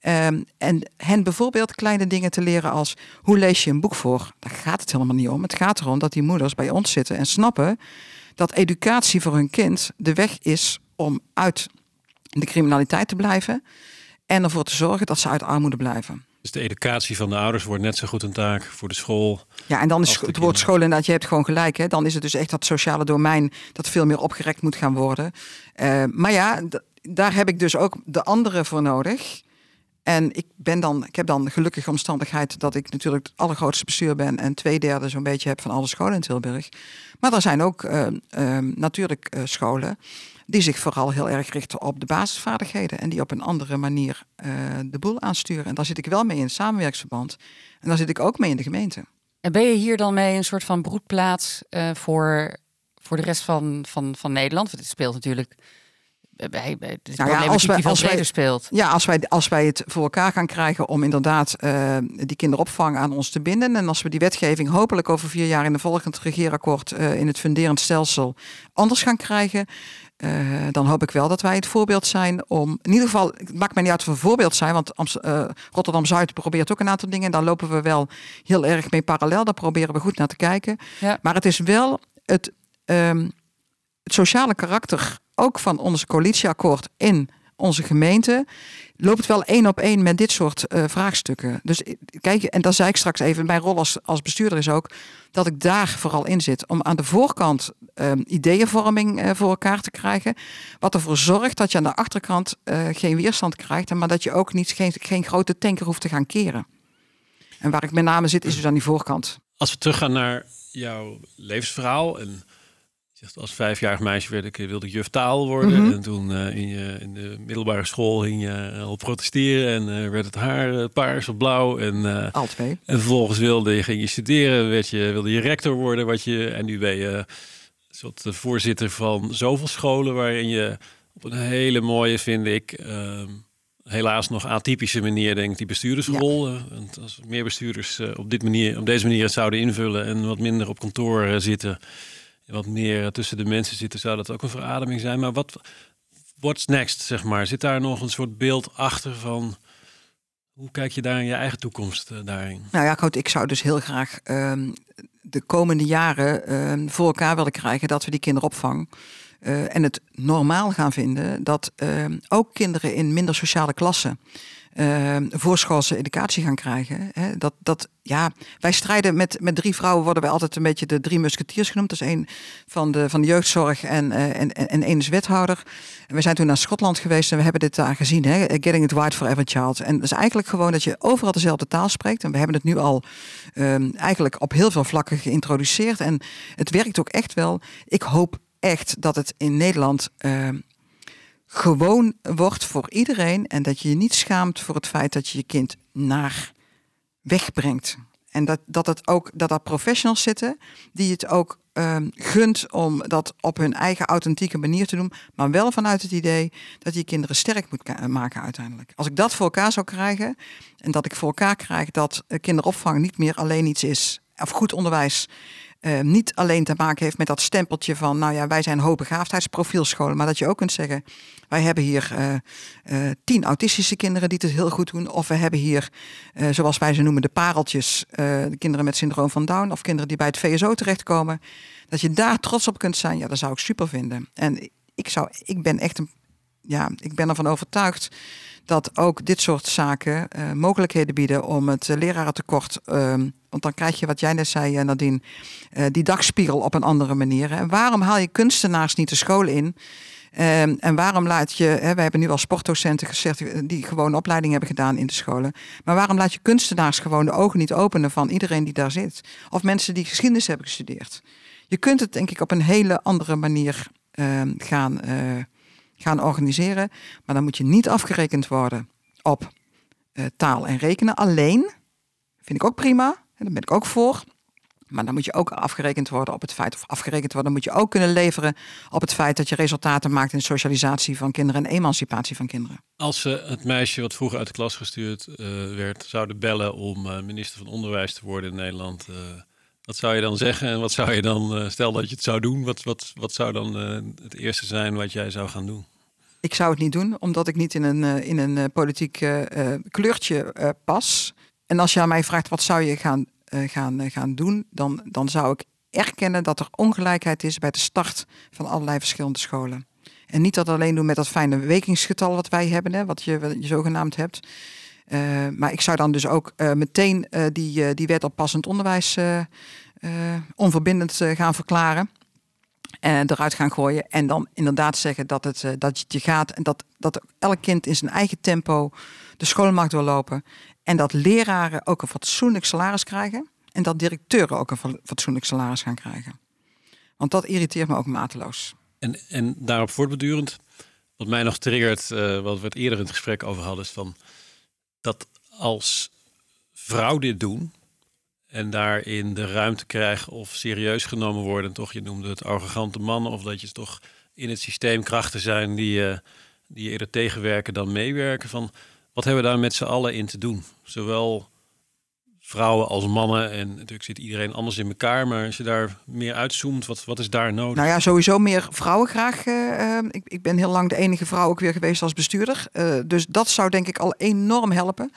Um, en hen bijvoorbeeld kleine dingen te leren als hoe lees je een boek voor? Daar gaat het helemaal niet om. Het gaat erom dat die moeders bij ons zitten en snappen dat educatie voor hun kind de weg is om uit de criminaliteit te blijven en ervoor te zorgen dat ze uit armoede blijven. Dus de educatie van de ouders wordt net zo goed een taak voor de school. Ja, en dan is het woord school inderdaad, je hebt gewoon gelijk. Hè? Dan is het dus echt dat sociale domein dat veel meer opgerekt moet gaan worden. Uh, maar ja, daar heb ik dus ook de anderen voor nodig. En ik, ben dan, ik heb dan gelukkige omstandigheid dat ik natuurlijk het allergrootste bestuur ben en twee derde zo'n beetje heb van alle scholen in Tilburg. Maar er zijn ook uh, uh, natuurlijk uh, scholen die zich vooral heel erg richten op de basisvaardigheden en die op een andere manier de boel aansturen. En daar zit ik wel mee in het samenwerksverband en daar zit ik ook mee in de gemeente. En ben je hier dan mee een soort van broedplaats voor, voor de rest van, van, van Nederland? Want het speelt natuurlijk bij, bij nou ja, als wij, als wij, speelt. Ja, als wij, als wij het voor elkaar gaan krijgen om inderdaad uh, die kinderopvang aan ons te binden. En als we die wetgeving hopelijk over vier jaar in de volgend regeerakkoord uh, in het funderend stelsel anders gaan krijgen. Uh, dan hoop ik wel dat wij het voorbeeld zijn om. In ieder geval, het maakt mij niet uit of we een voorbeeld zijn, want Rotterdam Zuid probeert ook een aantal dingen. En daar lopen we wel heel erg mee parallel. Daar proberen we goed naar te kijken. Ja. Maar het is wel het, um, het sociale karakter ook van ons coalitieakkoord in onze gemeente loopt wel één op één met dit soort uh, vraagstukken. Dus kijk, en dan zei ik straks even, mijn rol als, als bestuurder is ook dat ik daar vooral in zit. Om aan de voorkant uh, ideeënvorming uh, voor elkaar te krijgen. Wat ervoor zorgt dat je aan de achterkant uh, geen weerstand krijgt. Maar dat je ook niet, geen, geen grote tanker hoeft te gaan keren. En waar ik met name zit, is dus aan die voorkant. Als we teruggaan naar jouw levensverhaal en Zegt, als vijfjarig meisje werd ik, wilde ik juf taal worden. Mhm. En toen uh, in, je, in de middelbare school ging je al protesteren. En uh, werd het haar paars of blauw. En. En vervolgens wilde je, ging je studeren. Werd je, wilde je rector worden. Wat je, en nu ben je soort voorzitter van zoveel scholen. Waarin je op een hele mooie, vind ik... Ehm, helaas nog atypische manier, denk ik, die bestuurdersrol. Ja. als meer bestuurders op, dit manier, op deze manier het zouden invullen... en wat minder op kantoor zitten wat meer tussen de mensen zitten, zou dat ook een verademing zijn. Maar wat what's next, zeg maar? Zit daar nog een soort beeld achter van hoe kijk je daar in je eigen toekomst uh, daarin? Nou ja, ik zou dus heel graag um, de komende jaren um, voor elkaar willen krijgen dat we die kinderopvang uh, en het normaal gaan vinden dat um, ook kinderen in minder sociale klassen uh, voorschoolse educatie gaan krijgen. Hè, dat, dat, ja, wij strijden met, met drie vrouwen, worden wij altijd een beetje de drie musketiers genoemd. Dat is één van de, van de jeugdzorg en, uh, en, en, één is wethouder. En we zijn toen naar Schotland geweest en we hebben dit daar gezien. Hè, Getting it right for every child. En dat is eigenlijk gewoon dat je overal dezelfde taal spreekt. En we hebben het nu al um, eigenlijk op heel veel vlakken geïntroduceerd. En het werkt ook echt wel. Ik hoop echt dat het in Nederland uh, gewoon wordt voor iedereen en dat je je niet schaamt voor het feit dat je je kind naar wegbrengt. En dat, dat, het ook, dat er professionals zitten die het ook um, gunt om dat op hun eigen authentieke manier te doen. Maar wel vanuit het idee dat je kinderen sterk moet maken uiteindelijk. Als ik dat voor elkaar zou krijgen. En dat ik voor elkaar krijg dat kinderopvang niet meer alleen iets is. Of goed onderwijs uh, niet alleen te maken heeft met dat stempeltje van, nou ja, wij zijn hoogbegaafdheidsprofielscholen, maar dat je ook kunt zeggen, wij hebben hier uh, uh, tien autistische kinderen die het heel goed doen, of we hebben hier, zoals wij ze noemen, de pareltjes, de kinderen met syndroom van Down, of kinderen die bij het VSO terechtkomen, dat je daar trots op kunt zijn, ja, dat zou ik super vinden. En ik, zou, ik ben echt een, ja, ik ben ervan overtuigd dat ook dit soort zaken uh, mogelijkheden bieden om het lerarentekort. Uh, want dan krijg je wat jij net zei, uh, Nadine, die dagspiegel op een andere manier. En waarom haal je kunstenaars niet de school in? Ehm, en waarom laat je, hè, we hebben nu al sportdocenten gezegd die gewoon opleiding hebben gedaan in de scholen. Maar waarom laat je kunstenaars gewoon de ogen niet openen van iedereen die daar zit? Of mensen die geschiedenis hebben gestudeerd. Je kunt het denk ik op een hele andere manier ehm, gaan gaan organiseren. Maar dan moet je niet afgerekend worden op uh, taal en rekenen alleen. Vind ik ook prima. En daar ben ik ook voor. Maar dan moet je ook afgerekend worden op het feit, of afgerekend worden, moet je ook kunnen leveren op het feit dat je resultaten maakt in socialisatie van kinderen en emancipatie van kinderen. Als ze het meisje wat vroeger uit de klas gestuurd uh, werd, zouden bellen om uh, minister van Onderwijs te worden in Nederland, wat zou je dan zeggen en wat zou je dan, uh, stel dat je het zou doen, wat, wat, wat zou dan uh, het eerste zijn wat jij zou gaan doen? Ik zou het niet doen, omdat ik niet in een, uh, in een politiek kleurtje pas. En als je aan mij vraagt wat zou je gaan, gaan, gaan doen, dan, dan zou ik erkennen dat er ongelijkheid is bij de start van allerlei verschillende scholen. En niet dat alleen doen met dat fijne wekingsgetal wat wij hebben, hè, wat, je, wat je zogenaamd hebt. Uh, maar ik zou dan dus ook uh, meteen uh, die, die wet op passend onderwijs onverbindend gaan verklaren. En eruit gaan gooien. En dan inderdaad zeggen dat het, dat je gaat. En dat, dat elk kind in zijn eigen tempo de school mag doorlopen. En dat leraren ook een fatsoenlijk salaris krijgen. En dat directeuren ook een fatsoenlijk salaris gaan krijgen. Want dat irriteert me ook mateloos. En, en daarop voortbedurend, wat mij nog triggert, wat we het eerder in het gesprek over hadden, is van dat als vrouw dit doen en daarin de ruimte krijgen of serieus genomen worden, toch, je noemde het arrogante mannen, of dat je toch in het systeem krachten zijn die, uh, die je eerder tegenwerken dan meewerken. Van wat hebben we daar met z'n allen in te doen? Zowel vrouwen als mannen. En natuurlijk zit iedereen anders in elkaar. Maar als je daar meer uitzoomt, wat, wat is daar nodig? Nou ja, sowieso meer vrouwen graag. Uh, ik, ik ben heel lang de enige vrouw ook weer geweest als bestuurder. Uh, dus dat zou denk ik al enorm helpen.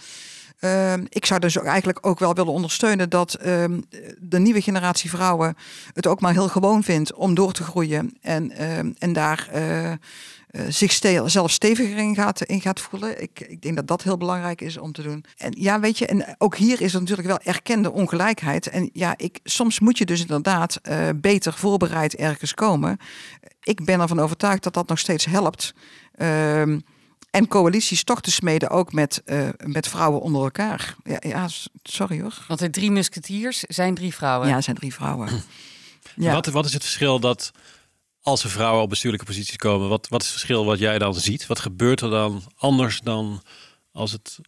Uh, ik zou dus eigenlijk ook wel willen ondersteunen dat ehm, de nieuwe generatie vrouwen het ook maar heel gewoon vindt om door te groeien en, ehm, en daar uh, zich zelf steviger in gaat, in gaat voelen. Ik, ik denk dat dat heel belangrijk is om te doen. En ja, weet je, en ook hier is er natuurlijk wel erkende ongelijkheid. En ja, ik, soms moet je dus inderdaad uh, beter voorbereid ergens komen. Ik ben ervan overtuigd dat dat nog steeds helpt. Uh, en coalities toch te smeden ook met, uh, met vrouwen onder elkaar. Ja, ja, sorry hoor. Want de drie musketiers zijn drie vrouwen. Ja, zijn drie vrouwen. ja. Wat, wat is het verschil dat als er vrouwen op bestuurlijke posities komen, wat, wat is het verschil wat jij dan ziet? Wat gebeurt er dan anders dan als het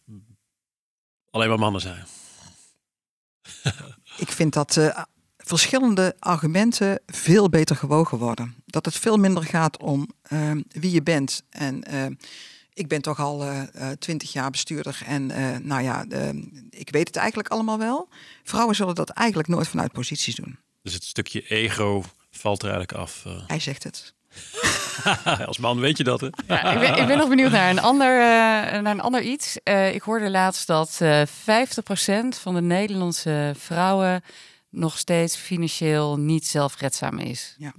alleen maar mannen zijn? Ik vind dat uh, verschillende argumenten veel beter gewogen worden. Dat het veel minder gaat om uh, wie je bent. En uh, ik ben toch al twintig jaar bestuurder en nou ja, ik weet het eigenlijk allemaal wel. Vrouwen zullen dat eigenlijk nooit vanuit posities doen. Dus het stukje ego valt er eigenlijk af. Uh. Hij zegt het. Als man weet je dat, hè? Ja, ik, ben, ik, ben, nog benieuwd naar een ander, uh, naar een ander iets. Uh, ik hoorde laatst dat 50% van de Nederlandse vrouwen nog steeds financieel niet zelfredzaam is. Ja.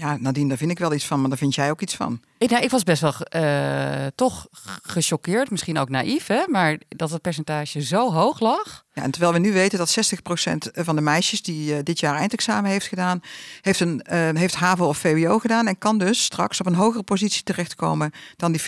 Ja, Nadine, daar vind ik wel iets van, maar daar vind jij ook iets van. Ik, nou, ik was best wel uh, toch gechoqueerd, misschien ook naïef, hè? maar dat het percentage zo hoog lag. Ja, en terwijl we nu weten dat 60% van de meisjes die uh, dit jaar eindexamen heeft gedaan, heeft, een, uh, heeft HAVO of VWO gedaan en kan dus straks op een hogere positie terechtkomen dan die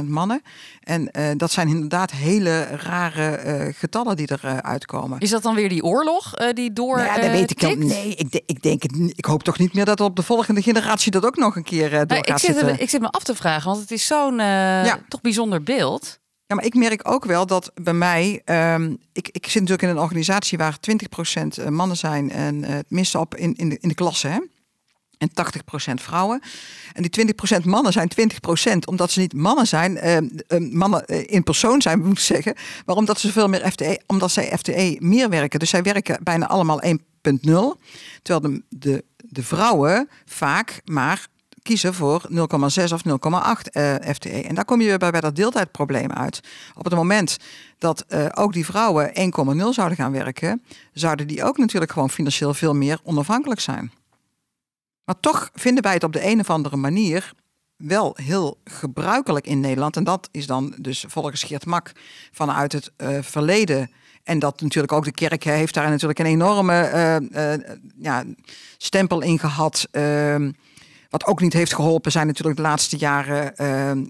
40% mannen. En dat zijn inderdaad hele rare getallen die eruit uitkomen. Is dat dan weer die oorlog die door? Nou ja, dat weet ik niet. Nee, ik, ik denk het. Ik hoop toch niet meer dat op de volgende generatie dat ook nog een keer door nou, ik zit, ik zit me af te vragen, want het is zo'n ja. toch bijzonder beeld. Ja, maar ik merk ook wel dat bij mij, um, ik, ik zit natuurlijk in een organisatie waar 20% mannen zijn en uh, het minste op in, in, de, in de klasse. Hè? En 80% vrouwen. En die 20% mannen zijn 20% omdat ze niet mannen zijn, uh, mannen in persoon zijn, moet ik zeggen. Maar omdat ze veel meer FTE, omdat zij FTE meer werken. Dus zij werken bijna allemaal 1.0. Terwijl de, de, de vrouwen vaak maar kiezen voor 0,6 of 0,8 uh, FTE. En daar kom je weer bij, dat deeltijdprobleem uit. Op het moment dat uh, ook die vrouwen 1,0 zouden gaan werken, zouden die ook natuurlijk gewoon financieel veel meer onafhankelijk zijn. Maar toch vinden wij het op de een of andere manier wel heel gebruikelijk in Nederland. En dat is dan dus volgens Geert Mak vanuit het uh, verleden. En dat natuurlijk ook de kerk heeft daar natuurlijk een enorme ja, stempel in gehad. Wat ook niet heeft geholpen zijn natuurlijk de laatste jaren uh,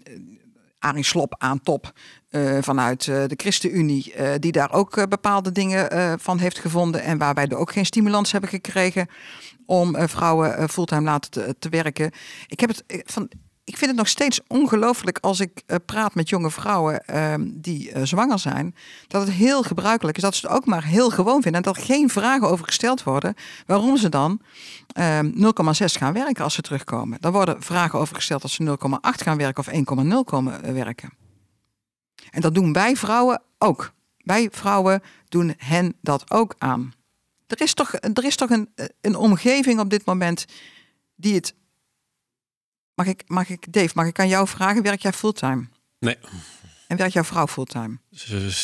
Arie Slop aan top uh, vanuit uh, de ChristenUnie, die daar ook bepaalde dingen van heeft gevonden en waarbij er ook geen stimulans hebben gekregen om vrouwen fulltime laten te, te, werken. Ik heb het van ik vind het nog steeds ongelooflijk als ik uh, praat met jonge vrouwen uh, die uh, zwanger zijn, dat het heel gebruikelijk is dat ze het ook maar heel gewoon vinden en dat geen vragen over gesteld worden waarom ze dan 0,6 ehm, gaan werken als ze terugkomen. Dan worden vragen over gesteld als ze 0,8 gaan werken of 1,0 komen eh, werken. En dat doen wij vrouwen ook. Wij vrouwen doen hen dat ook aan. Er is toch, er is toch een, een omgeving op dit moment die het Mag ik, mag ik, Dave, mag ik aan jou vragen, werk jij fulltime? Nee. En werkt jouw vrouw fulltime?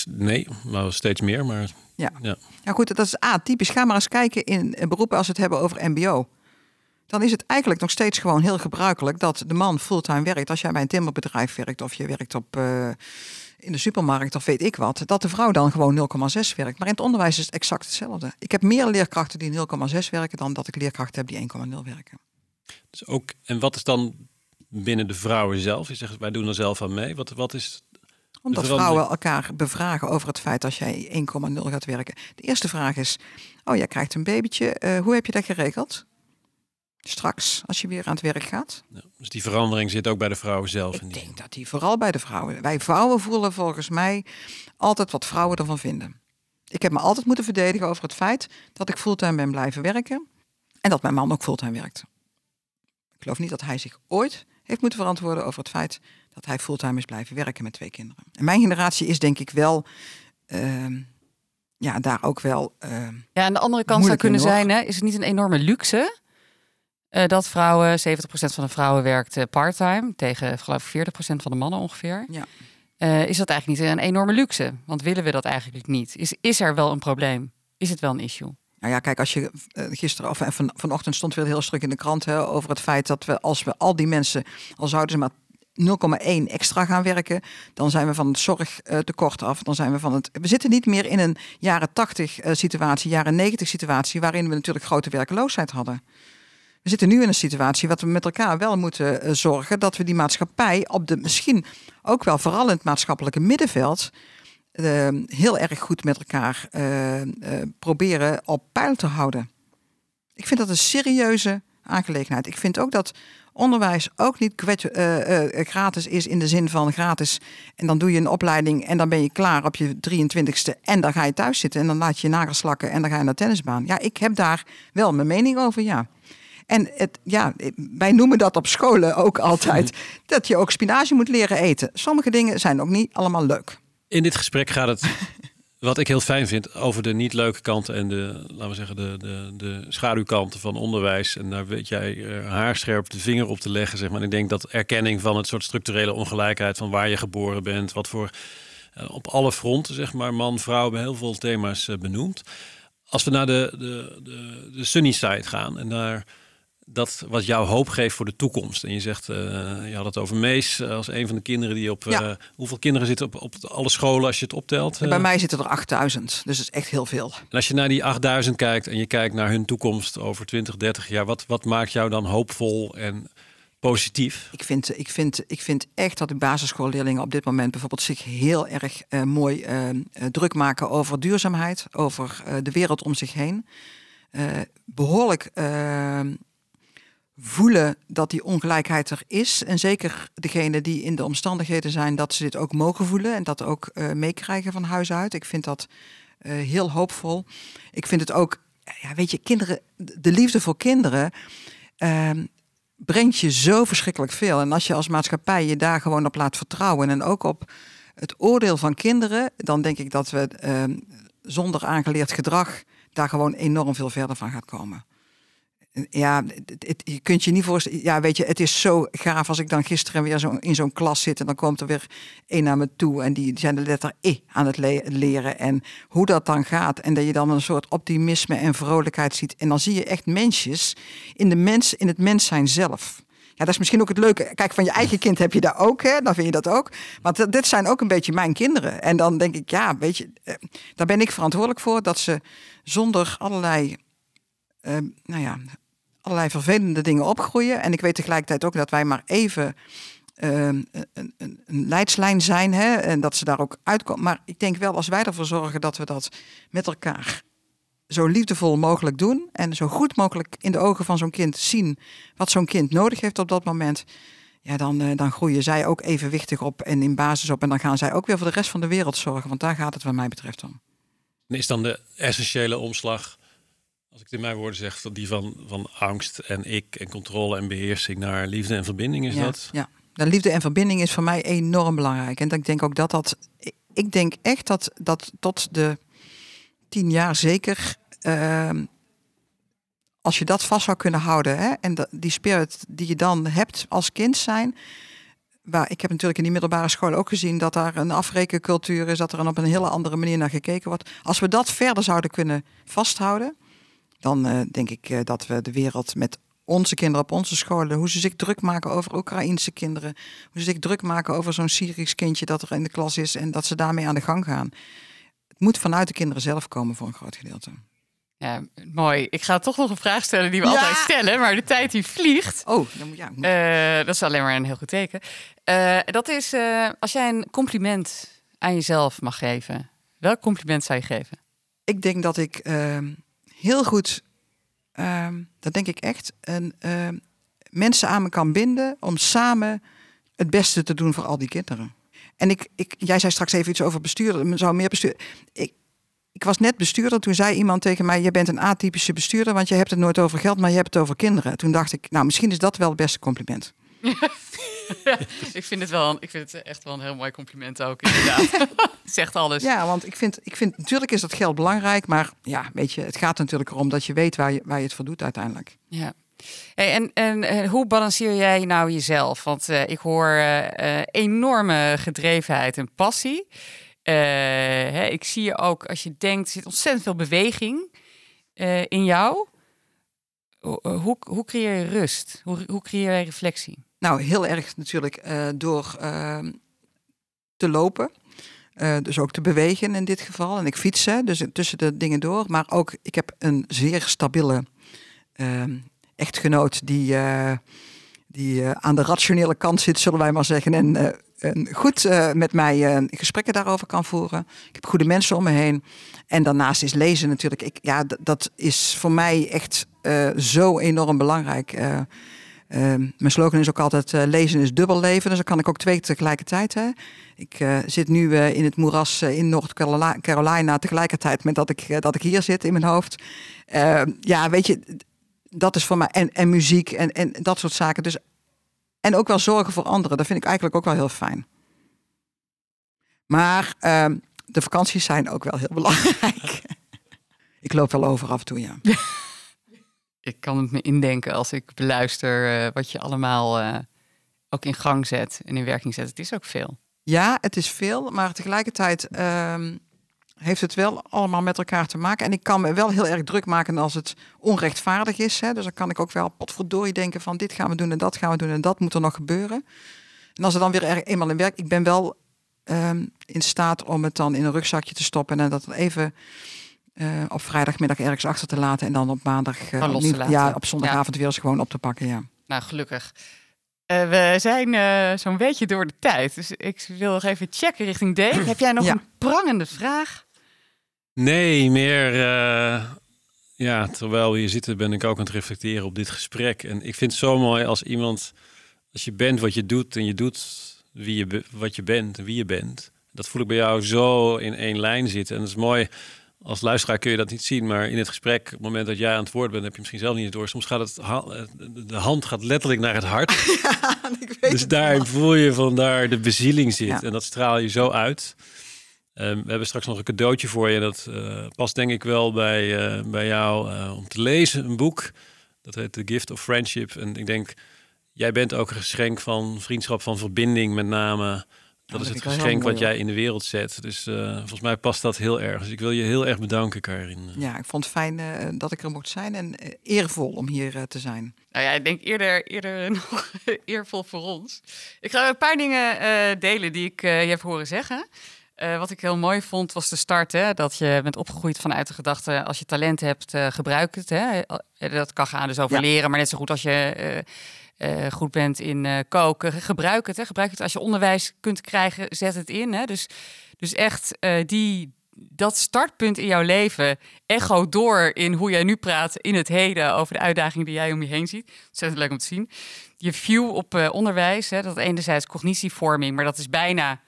Nee, maar steeds meer. Maar ja. ja. Ja, goed, dat is typisch. Ga maar eens kijken in beroepen als we het hebben over MBO. Dan is het eigenlijk nog steeds gewoon heel gebruikelijk dat de man fulltime werkt. Als jij bij een timmerbedrijf werkt of je werkt op, uh, in de supermarkt of weet ik wat, dat de vrouw dan gewoon 0,6 werkt. Maar in het onderwijs is het exact hetzelfde. Ik heb meer leerkrachten die 0,6 werken dan dat ik leerkrachten heb die 1,0 werken. Dus ook, en wat is dan binnen de vrouwen zelf? Je zegt, wij doen er zelf aan mee. Wat, wat is omdat vrouwen elkaar bevragen over het feit als jij 1,0 gaat werken. De eerste vraag is: Oh, jij krijgt een babytje. Uh, hoe heb je dat geregeld? Straks, als je weer aan het werk gaat. Ja, dus die verandering zit ook bij de vrouwen zelf. Ik denk dat die vooral bij de vrouwen. Wij vrouwen voelen volgens mij altijd wat vrouwen ervan vinden. Ik heb me altijd moeten verdedigen over het feit dat ik fulltime ben blijven werken. En dat mijn man ook fulltime werkt. Ik geloof niet dat hij zich ooit heeft moeten verantwoorden over het feit dat hij fulltime is blijven werken met twee kinderen. En mijn generatie is denk ik wel, uh, ja, daar ook wel. Uh, ja, aan de andere kant zou kunnen zijn, hè, is het niet een enorme luxe uh, dat vrouwen, 70% van de vrouwen werkt uh, parttime tegen geloof ik 40% van de mannen ongeveer. Ja. Uh, is dat eigenlijk niet een enorme luxe? Want willen we dat eigenlijk niet? Is, is er wel een probleem? Is het wel een issue? Nou ja, kijk, als je uh, gisteren of van, vanochtend stond weer heel stuk in de krant hè, over het feit dat we als we al die mensen, al zouden ze maar 0,1 extra gaan werken, dan zijn we van het zorgtekort af. Dan zijn we van het. We zitten niet meer in een jaren 80 uh, situatie, jaren 90 situatie, waarin we natuurlijk grote werkloosheid hadden. We zitten nu in een situatie wat we met elkaar wel moeten zorgen dat we die maatschappij op de misschien ook wel vooral in het maatschappelijke middenveld uh, heel erg goed met elkaar uh, uh, proberen op peil te houden. Ik vind dat een serieuze aangelegenheid. Ik vind ook dat onderwijs ook niet gratis is in de zin van gratis. En dan doe je een opleiding en dan ben je klaar op je 23ste en dan ga je thuis zitten en dan laat je je nagels slakken en dan ga je naar de tennisbaan. Ja, ik heb daar wel mijn mening over, ja. En het, ja, wij noemen dat op scholen ook altijd, dat je ook spinazie moet leren eten. Sommige dingen zijn ook niet allemaal leuk. In dit gesprek gaat het, wat ik heel fijn vind, over de niet leuke kanten en de, laten we zeggen, de, de, de schaduwkanten van onderwijs. En daar weet jij uh, haarscherp de vinger op te leggen. Zeg maar. Ik denk dat erkenning van het soort structurele ongelijkheid van waar je geboren bent, wat voor uh, op alle fronten, zeg maar, man, vrouw, hebben heel veel thema's uh, benoemd. Als we naar de, de, de, de sunny side gaan en daar dat wat jou hoop geeft voor de toekomst. En je zegt, uh, je had het over Mees eh, als een van de kinderen die op... Ja. Uh, hoeveel kinderen zitten op, op alle scholen als je het optelt? bij mij zitten er 8000, dus dat is echt heel veel. En als je naar die 8000 kijkt en je kijkt naar hun toekomst over 20, 30 jaar... wat, wat maakt jou dan hoopvol en positief? Ik vind, ik, vind, ik vind echt dat de basisschoolleerlingen op dit moment bijvoorbeeld zich heel erg mooi druk maken over duurzaamheid, over de wereld om zich heen. behoorlijk voelen dat die ongelijkheid er is. En zeker degene die in de omstandigheden zijn dat ze dit ook mogen voelen en dat ook uh, meekrijgen van huis uit. Ik vind dat uh, heel hoopvol. Ik vind het ook, ja, weet je, kinderen, de liefde voor kinderen. Uh, brengt je zo verschrikkelijk veel. En als je als maatschappij je daar gewoon op laat vertrouwen en ook op het oordeel van kinderen, dan denk ik dat we ehm, zonder aangeleerd gedrag daar gewoon enorm veel verder van gaat komen. Ja, je kunt je niet voorstellen. Ja, weet je, het is zo gaaf als ik dan gisteren weer zo in zo'n klas zit en dan komt er weer een naar me toe en die zijn de letter E aan het leren en hoe dat dan gaat en dat je dan een soort optimisme en vrolijkheid ziet en dan zie je echt mensjes in de mens in het mens zijn zelf. Ja, dat is misschien ook het leuke. Kijk, van je eigen kind heb je daar ook, hè? dan vind je dat ook. Want dit zijn ook een beetje mijn kinderen. En dan denk ik, ja, weet je, eh, daar ben ik verantwoordelijk voor dat ze zonder allerlei, uh, nou ja, allerlei vervelende dingen opgroeien. En ik weet tegelijkertijd ook dat wij maar even ehm, een, een, een, leidslijn zijn. Hè, en dat ze daar ook uitkomen. Maar ik denk wel, als wij ervoor zorgen dat we dat met elkaar zo liefdevol mogelijk doen. En zo goed mogelijk in de ogen van zo'n kind zien wat zo'n kind nodig heeft op dat moment. Ja, dan, uh, dan groeien zij ook evenwichtig op en in basis op. En dan gaan zij ook weer voor de rest van de wereld zorgen. Want daar gaat het wat mij betreft om. Is dan de essentiële omslag als ik het in mijn woorden zeg, dat die van, van angst en ik en controle en beheersing naar liefde en verbinding is ja, dat? Ja, de liefde en verbinding is voor mij enorm belangrijk. En ik denk ook dat dat, ik denk echt dat dat tot de tien jaar zeker, uh, als je dat vast zou kunnen houden, hè, en die spirit die je dan hebt als kind zijn, waar ik heb natuurlijk in die middelbare school ook gezien dat daar een afrekencultuur is, dat er op een hele andere manier naar gekeken wordt. Als we dat verder zouden kunnen vasthouden, dan uh, denk ik uh, dat we de wereld met onze kinderen op onze scholen, hoe ze zich druk maken over Oekraïense kinderen, hoe ze zich druk maken over zo'n Syrisch kindje dat er in de klas is en dat ze daarmee aan de gang gaan. Het moet vanuit de kinderen zelf komen voor een groot gedeelte. Ja, mooi. Ik ga toch nog een vraag stellen die we altijd stellen, maar de tijd die vliegt. Oh, dan moet, ja, moet. Uh, dat is alleen maar een heel goed teken. dat is als jij een compliment aan jezelf mag geven. Welk compliment zou je geven? Ik denk dat ik ehm, heel goed, ehm, dat denk ik echt, een, ehm, mensen aan me kan binden om samen het beste te doen voor al die kinderen. En ik, ik, jij zei straks even iets over bestuurder, zou meer bestuur. Ik, ik was net bestuurder, toen zei iemand tegen mij: Je bent een atypische bestuurder, want je hebt het nooit over geld, maar je hebt het over kinderen. Toen dacht ik, nou, misschien is dat wel het beste compliment. ik, vind het wel, ik vind het echt wel een heel mooi compliment ook, inderdaad. Zegt alles. Ja, want ik vind, ik vind, natuurlijk is dat geld belangrijk, maar ja, weet je, het gaat natuurlijk erom dat je weet waar je, waar je het voor doet uiteindelijk. Ja. Hey, en, en, en, hoe balanceer jij nou jezelf? Want uh, ik hoor uh, enorme gedrevenheid en passie. Hè, ik zie je ook, als je denkt, er zit ontzettend veel beweging in jou. Hoe, hoe creëer je rust? Hoe, hoe creëer je reflectie? Nou, heel erg natuurlijk uh, door uh, te lopen. Uh, dus ook te bewegen in dit geval. En ik fietsen, dus tussen de dingen door. Maar ook, ik heb een zeer stabiele ehm, echtgenoot die, die aan de rationele kant zit, zullen wij maar zeggen. En, en goed met mij gesprekken daarover kan voeren. Ik heb goede mensen om me heen. En daarnaast is lezen natuurlijk. Ik, ja, dat is voor mij echt zo enorm belangrijk. Uh, mijn slogan is ook altijd uh, lezen is dubbel leven. Dus dan kan ik ook twee tegelijkertijd. Hè. Ik uh, zit nu in het moeras in Noord-Carolina tegelijkertijd met dat ik, dat ik hier zit in mijn hoofd. Ehm, ja, weet je, dat is voor mij. En, en muziek en, en dat soort zaken. Dus, en ook wel zorgen voor anderen. Dat vind ik eigenlijk ook wel heel fijn. Maar ehm, de vakanties zijn ook wel heel belangrijk. ik loop wel over af en toe, ja. ik kan het me indenken als ik beluister uh, wat je allemaal uh, ook in gang zet en in werking zet. Het is ook veel. Ja, het is veel, maar tegelijkertijd um, heeft het wel allemaal met elkaar te maken. En ik kan me wel heel erg druk maken als het onrechtvaardig is. Hè. Dus dan kan ik ook wel potverdorie denken van dit gaan we doen en dat gaan we doen en dat moet er nog gebeuren. En als er dan weer er eenmaal in werk, ik ben wel um, in staat om het dan in een rugzakje te stoppen en dat even uh, op vrijdagmiddag ergens achter te laten en dan op maandag, uh, los te laten. ja, op zondagavond ja. weer eens gewoon op te pakken. Ja. Nou, gelukkig. Uh, we zijn zo'n beetje door de tijd, dus ik wil nog even checken richting Dave. Heb jij nog ja. een prangende vraag? Nee, meer ja, terwijl we hier zitten, ben ik ook aan het reflecteren op dit gesprek. En ik vind het zo mooi als iemand, als je bent wat je doet en je doet wie je, wat je bent en wie je bent. Dat voel ik bij jou zo in één lijn zitten. En dat is mooi. Als luisteraar kun je dat niet zien, maar in het gesprek, op het moment dat jij aan het woord bent, heb je misschien zelf niet door. Soms gaat het, de hand gaat letterlijk naar het hart. Ja, ik weet dus daar voel je van daar de bezieling zit. En dat straal je zo uit. Ehm, we hebben straks nog een cadeautje voor je. Dat uh, past denk ik wel bij, uh, bij jou uh, om te lezen. Een boek. Dat heet The Gift of Friendship. En ik denk, jij bent ook een geschenk van vriendschap, van verbinding met name. Dat is het geschenk wat jij in de wereld zet. Dus volgens mij past dat heel erg. Dus ik wil je heel erg bedanken, Karin. Ja, ik vond het fijn dat ik er mocht zijn en eervol om hier te zijn. Nou ja, ik denk eerder, eerder nog eervol voor ons. Ik ga een paar dingen delen die ik je heb horen zeggen. Uh, wat ik heel mooi vond was de start. Hè? Dat je bent opgegroeid vanuit de gedachte: als je talent hebt, uh, gebruik het. Hè? Eh, dat kan gaan dus over leren, maar net zo goed als je uh, goed bent in koken, gebruik het. Hè? Gebruik het als je onderwijs kunt krijgen, zet het in. Hè? Dus, dus echt die, dat startpunt in jouw leven echo door in hoe jij nu praat in het heden over de uitdagingen die jij om je heen ziet. Ontzettend leuk om te zien. Je view op onderwijs, hè? dat enerzijds cognitievorming, maar dat is bijna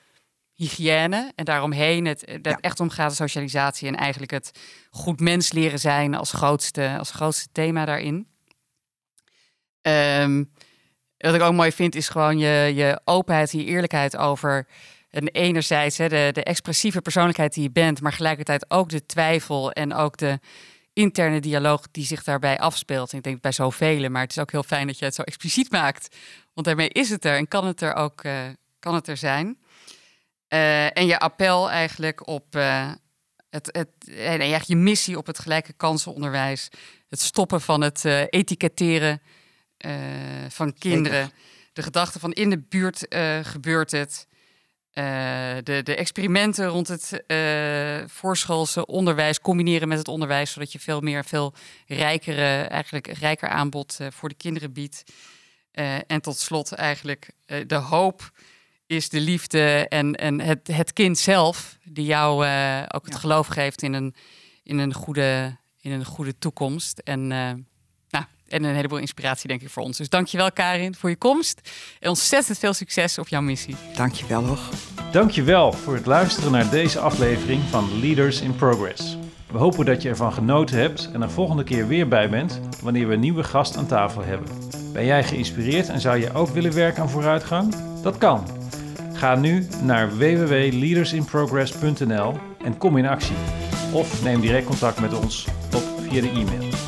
hygiëne en daaromheen het dat echt om gaat socialisatie en eigenlijk het goed mens leren zijn als grootste, als grootste thema daarin. Ehm, wat ik ook mooi vind is gewoon je, je openheid, je eerlijkheid over en enerzijds hè, de, de expressieve persoonlijkheid die je bent, maar gelijkertijd ook de twijfel en ook de interne dialoog die zich daarbij afspeelt. ik denk bij zoveel, maar het is ook heel fijn dat je het zo expliciet maakt, want daarmee is het er en kan het er ook uh, kan het er zijn. Uh, en je appel eigenlijk op uh, het, het, je missie op het gelijke kansenonderwijs. Het stoppen van het etiketteren van kinderen. Zeker. De gedachte van in de buurt gebeurt het. de, de experimenten rond het voorschoolse onderwijs combineren met het onderwijs, zodat je veel meer, veel rijkere, eigenlijk rijker aanbod voor de kinderen biedt. en tot slot eigenlijk de hoop is de liefde en, en het, het kind zelf, die jou uh, ook het geloof geeft in een, in, een goede, in een goede toekomst. En, uh, en een heleboel inspiratie, denk ik, voor ons. Dus dankjewel, Karin, voor je komst. En ontzettend veel succes op jouw missie. Dankjewel, hoor. Dankjewel voor het luisteren naar deze aflevering van Leaders in Progress. We hopen dat je ervan genoten hebt en er volgende keer weer bij bent wanneer we een nieuwe gast aan tafel hebben. Ben jij geïnspireerd en zou je ook willen werken aan vooruitgang? Dat kan. Ga nu naar www.leadersinprogress.nl en kom in actie. Of neem direct contact met ons op via de e-mail.